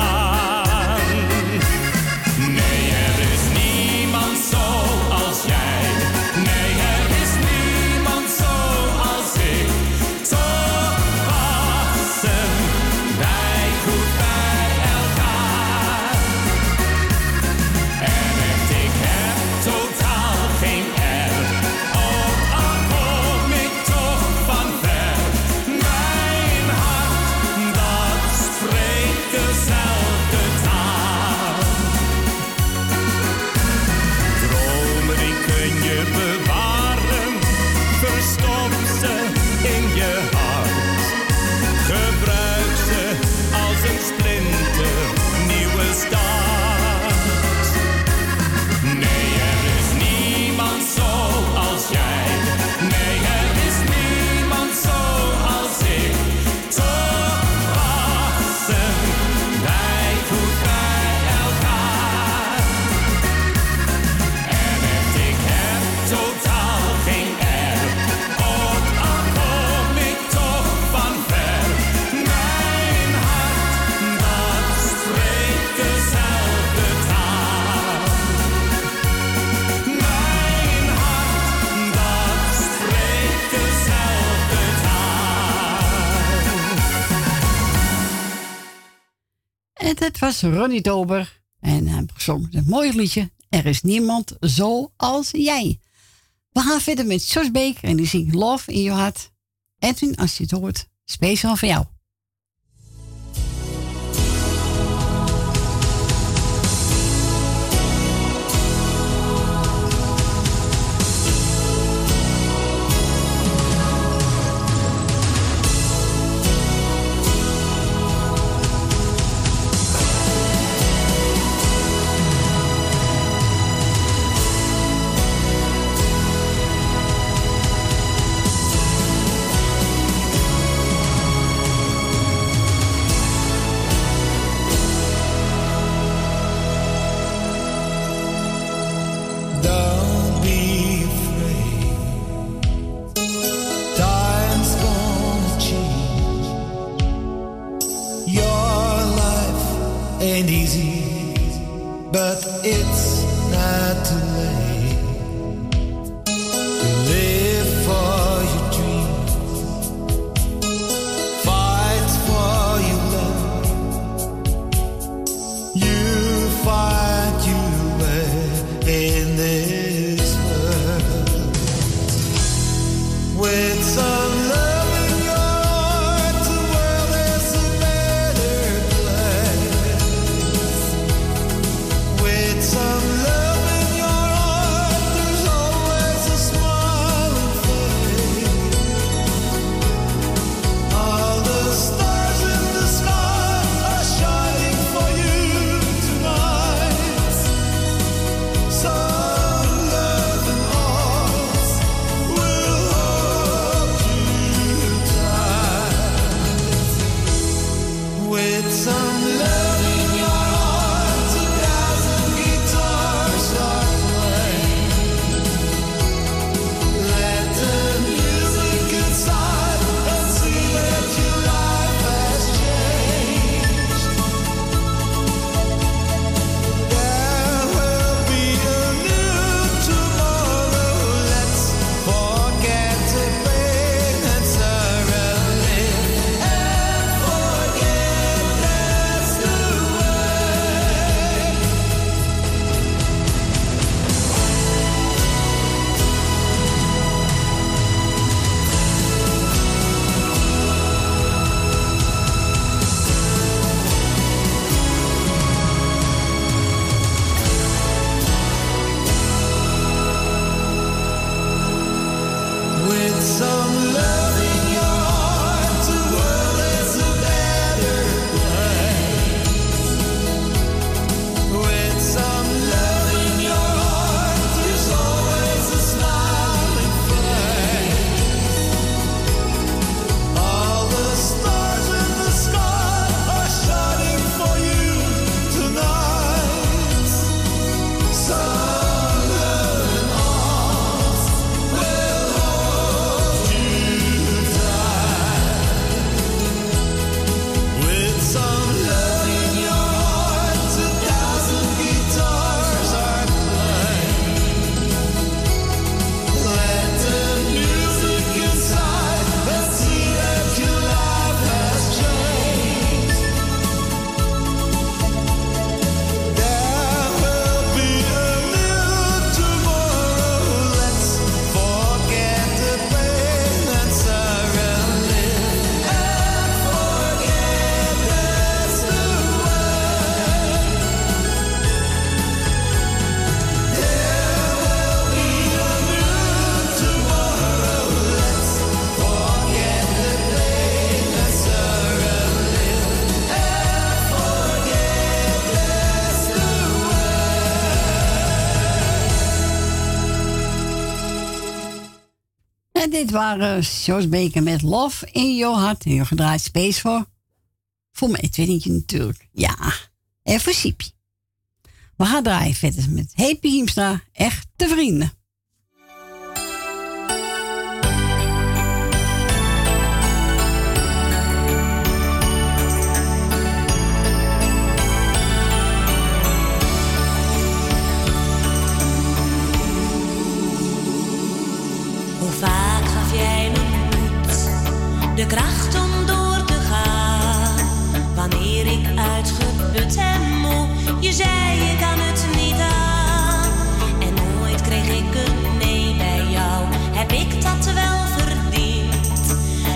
het was Ronnie Tober. En hij zong een mooi liedje. Er is niemand zo als jij. We gaan verder met Jos Beek en die zingt Love in je hart. En Edwin, als je het hoort, speciaal voor jou. En dit waren Jos Baker met Love in Your hart. Je gedraaid space voor. Voor mij, tweelingje natuurlijk. Ja. En voor Siepje. We gaan draaien verder met Happy Hiemstra. Echte vrienden.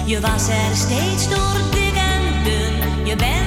Je was er steeds door dik en. Je bent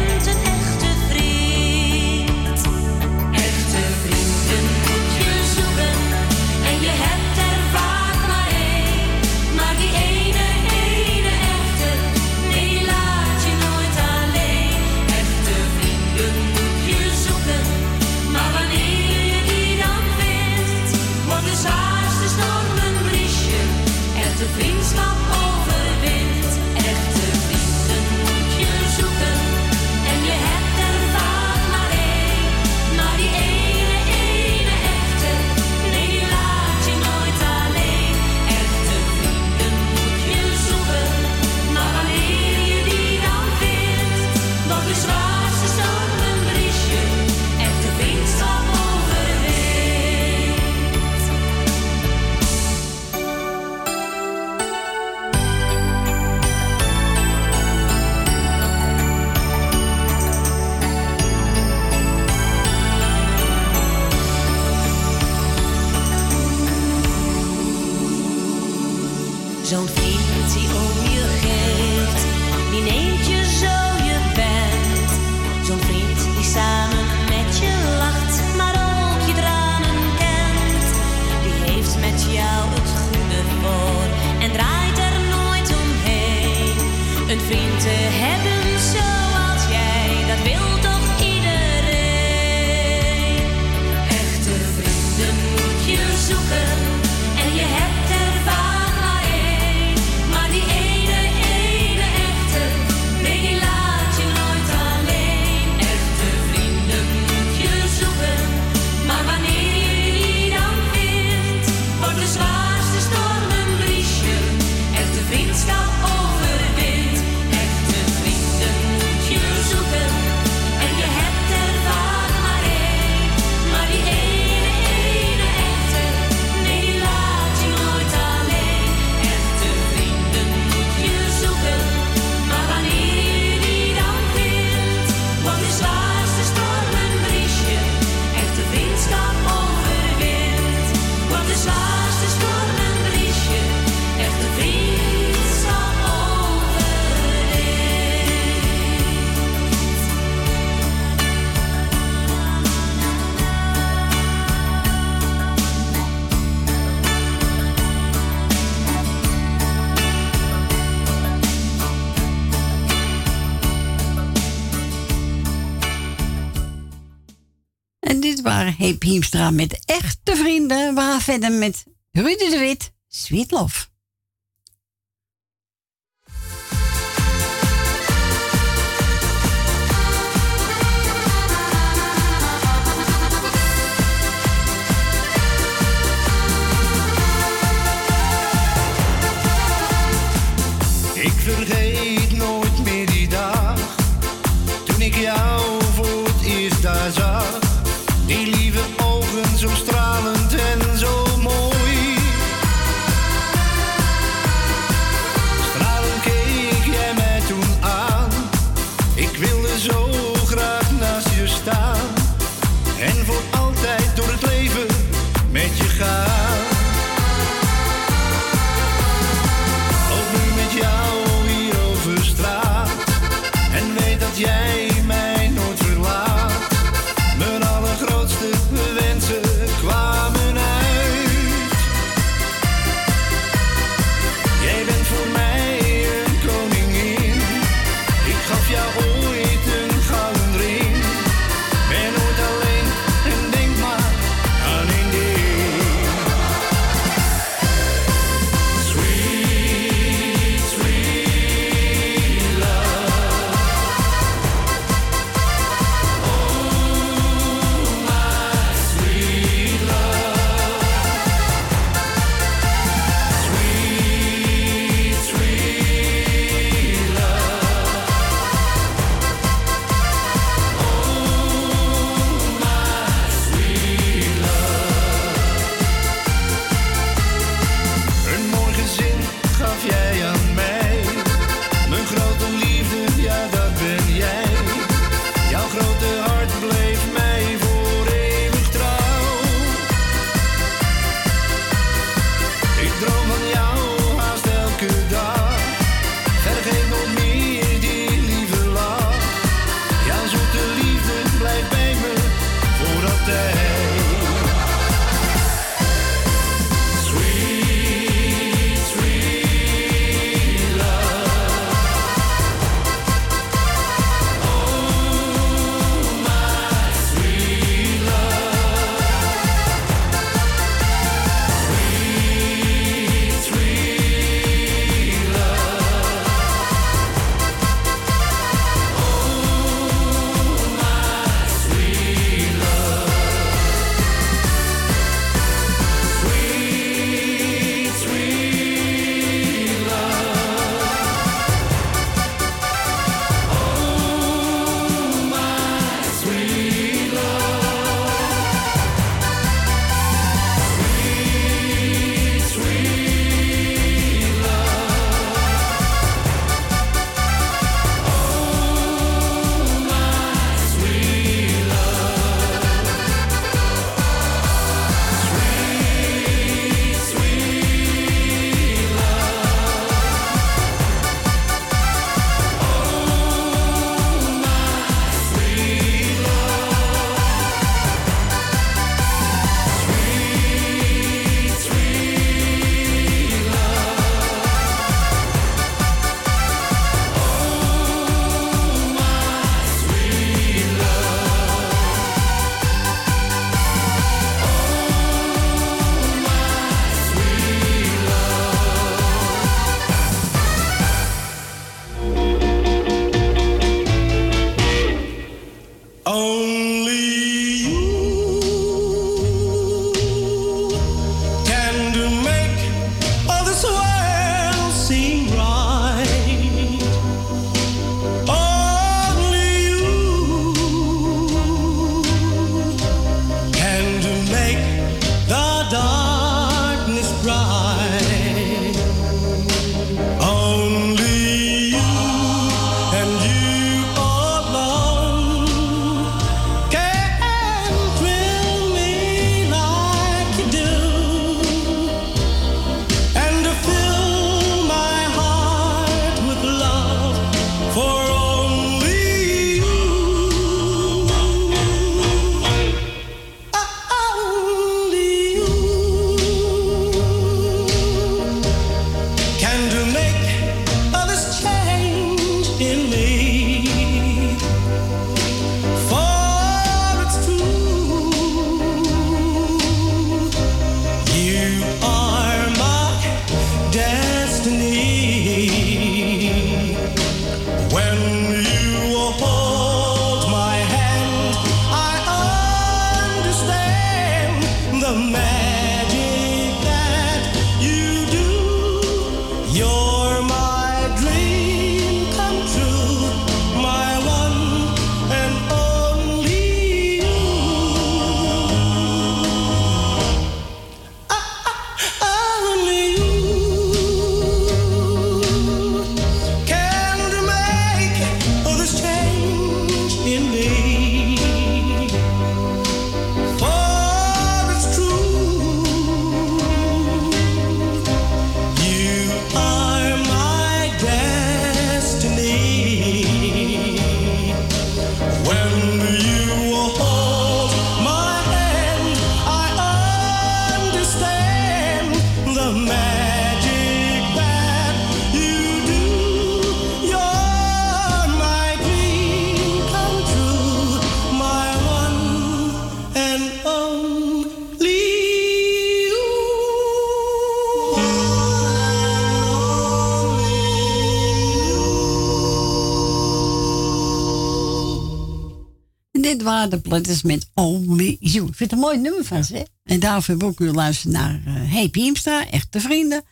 met echte vrienden. We gaan verder met Rudy de Wit, Sweet Love. de Platters met Only You. Ik vind het een mooi nummer van ze. En daarvoor wil ik ook luisteren naar eh, Hey Piemstra, Echte Vrienden.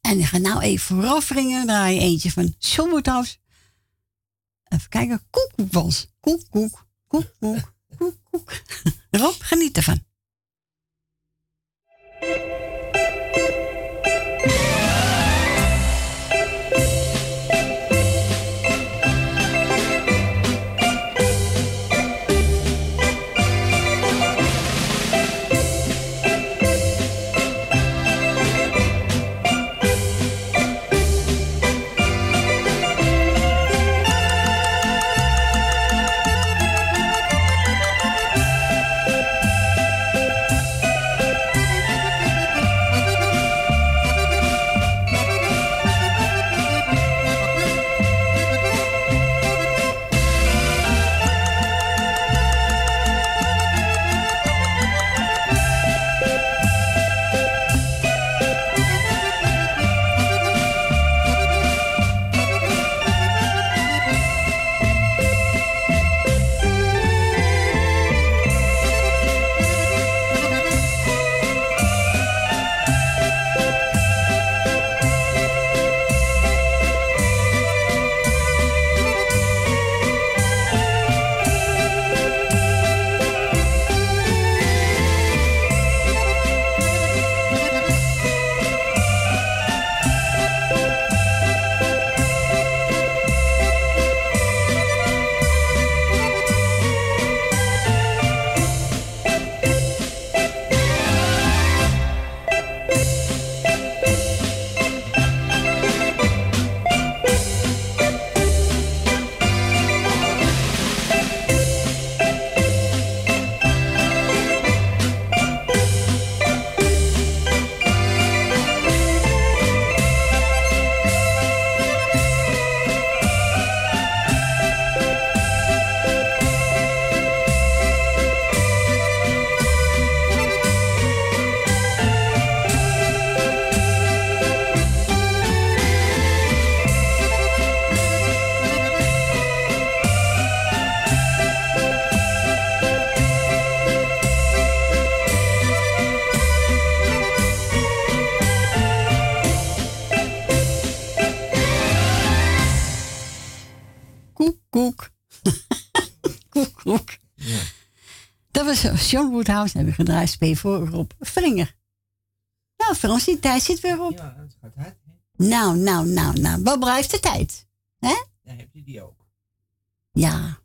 En ik ga nou even vooraf ringen. Draai eentje van Sommerthuis. Even kijken. Koekoekbals. Koek, koek, koek, koek, koek, koek. Rob, geniet ervan. John Woodhouse en we gedraaid spelen voor Rob Vringer. Nou, Frans, die tijd zit weer op. Ja, het gaat hard. Nou, nou, nou, nou. Wat blijft de tijd? Hè? Dan heb je die ook. Ja.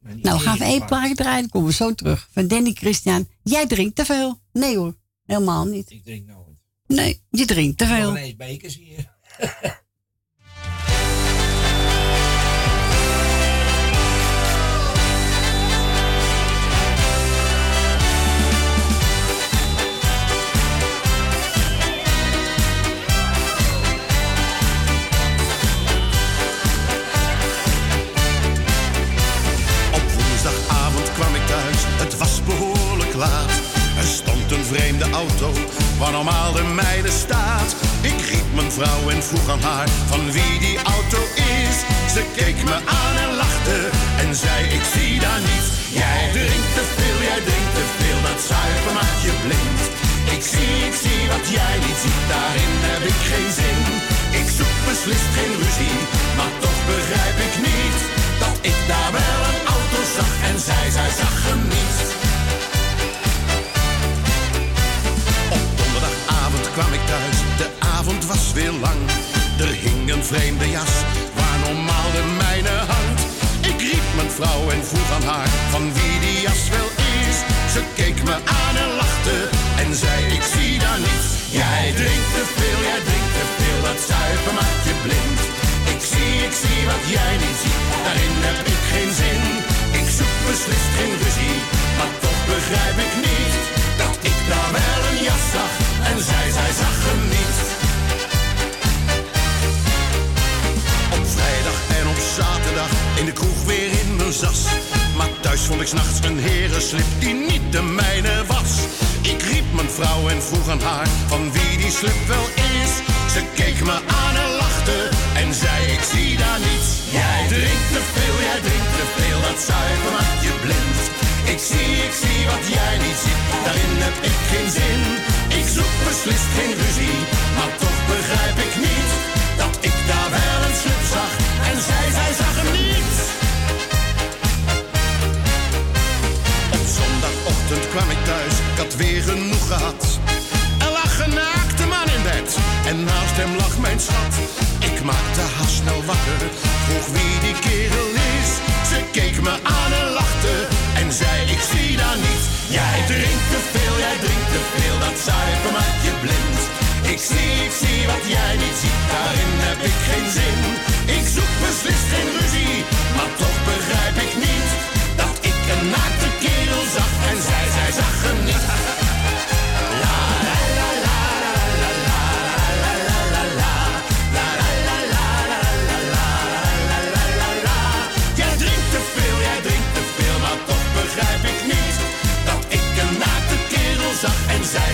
Nou, we gaan even één plaatje draaien. Dan komen we zo terug. Van Danny Christian. Jij drinkt te veel. Nee hoor, helemaal niet. Ik drink nooit. Nee, je drinkt te veel. ineens bekers hier. vreemde auto, waar normaal de mijne staat. Ik riep mijn vrouw en vroeg aan haar van wie die auto is. Ze keek me aan en lachte en zei ik zie daar niets. Jij drinkt te veel, jij drinkt te veel, dat zuipen maakt je blind. Ik zie, ik zie wat jij niet ziet, daarin heb ik geen zin. Ik zoek beslist geen ruzie, maar toch begrijp ik niet dat ik daar wel een auto zag en zij, zij zag hem niet. Kwam ik thuis, de avond was weer lang. Er hing een vreemde jas, waar normaal de mijne hangt. Ik riep mijn vrouw en vroeg aan haar van wie die jas wel is. Ze keek me aan en lachte en zei ik zie daar niets. Jij drinkt te veel, jij drinkt te veel, dat zuipen maakt je blind. Ik zie, ik zie wat jij niet ziet, daarin heb ik geen zin. Ik zoek beslist geen ruzie, maar toch begrijp ik niet dat ik daar wel een jas zag en zij, zij zag hem niet. Op vrijdag en op zaterdag in de kroeg weer in mijn zas. Maar thuis vond ik s'nachts een herenslip die niet de mijne was. Ik riep mijn vrouw en vroeg aan haar van wie die slip wel is. Ze keek me aan en lachte en zei ik zie daar niets. Jij drinkt te veel, jij drinkt te veel, dat zuiver maakt je blind. Ik zie, ik zie wat jij niet ziet, daarin heb ik geen zin. Ik zoek beslist geen ruzie, maar toch begrijp ik niet dat ik daar wel een slip zag en zij, zij zag hem niet. Op zondagochtend kwam ik thuis, ik had weer genoeg gehad. Er lag en naast hem lag mijn schat. Ik maakte haar snel wakker, vroeg wie die kerel is. Ze keek me aan en lachte en zei ik zie daar niets. Jij drinkt te veel, jij drinkt te veel, dat zuipen maakt je blind. Ik zie, ik zie wat jij niet ziet, daarin heb ik geen zin. Ik zoek beslist geen ruzie, maar toch begrijp ik niet dat ik een naakte kerel zag en zij, zij zag hem niet.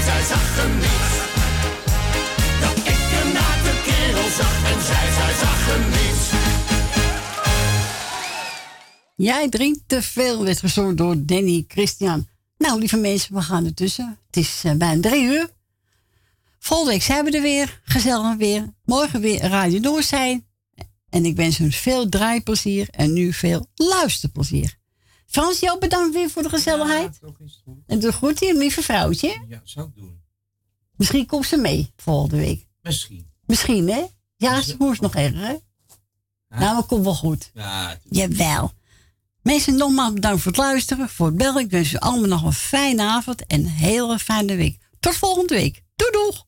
Zij, zag hem. Dat ik een naakte kerel zag en zij, zij zag hem niet. Jij drinkt te veel, werd gezongen door Danny Christian. Nou, lieve mensen, we gaan ertussen. Het is eh, bijna drie uur. Volgende week zijn we er weer. Gezellig weer. Morgen weer Radio Noord zijn. En ik wens u veel draaiplezier en nu veel luisterplezier. Frans, jou bedankt weer voor de gezelligheid. En doe goed hier, lieve vrouwtje. Ja, zou ik doen. Misschien komt ze mee volgende week. Misschien. Misschien, hè? Ja, ze moest nog erger, hè? Nou, dat komt wel goed. Ja, Jawel. Mensen, nogmaals bedankt voor het luisteren, voor het bellen. Ik wens u allemaal nog een fijne avond en een hele fijne week. Tot volgende week. Doei doeg!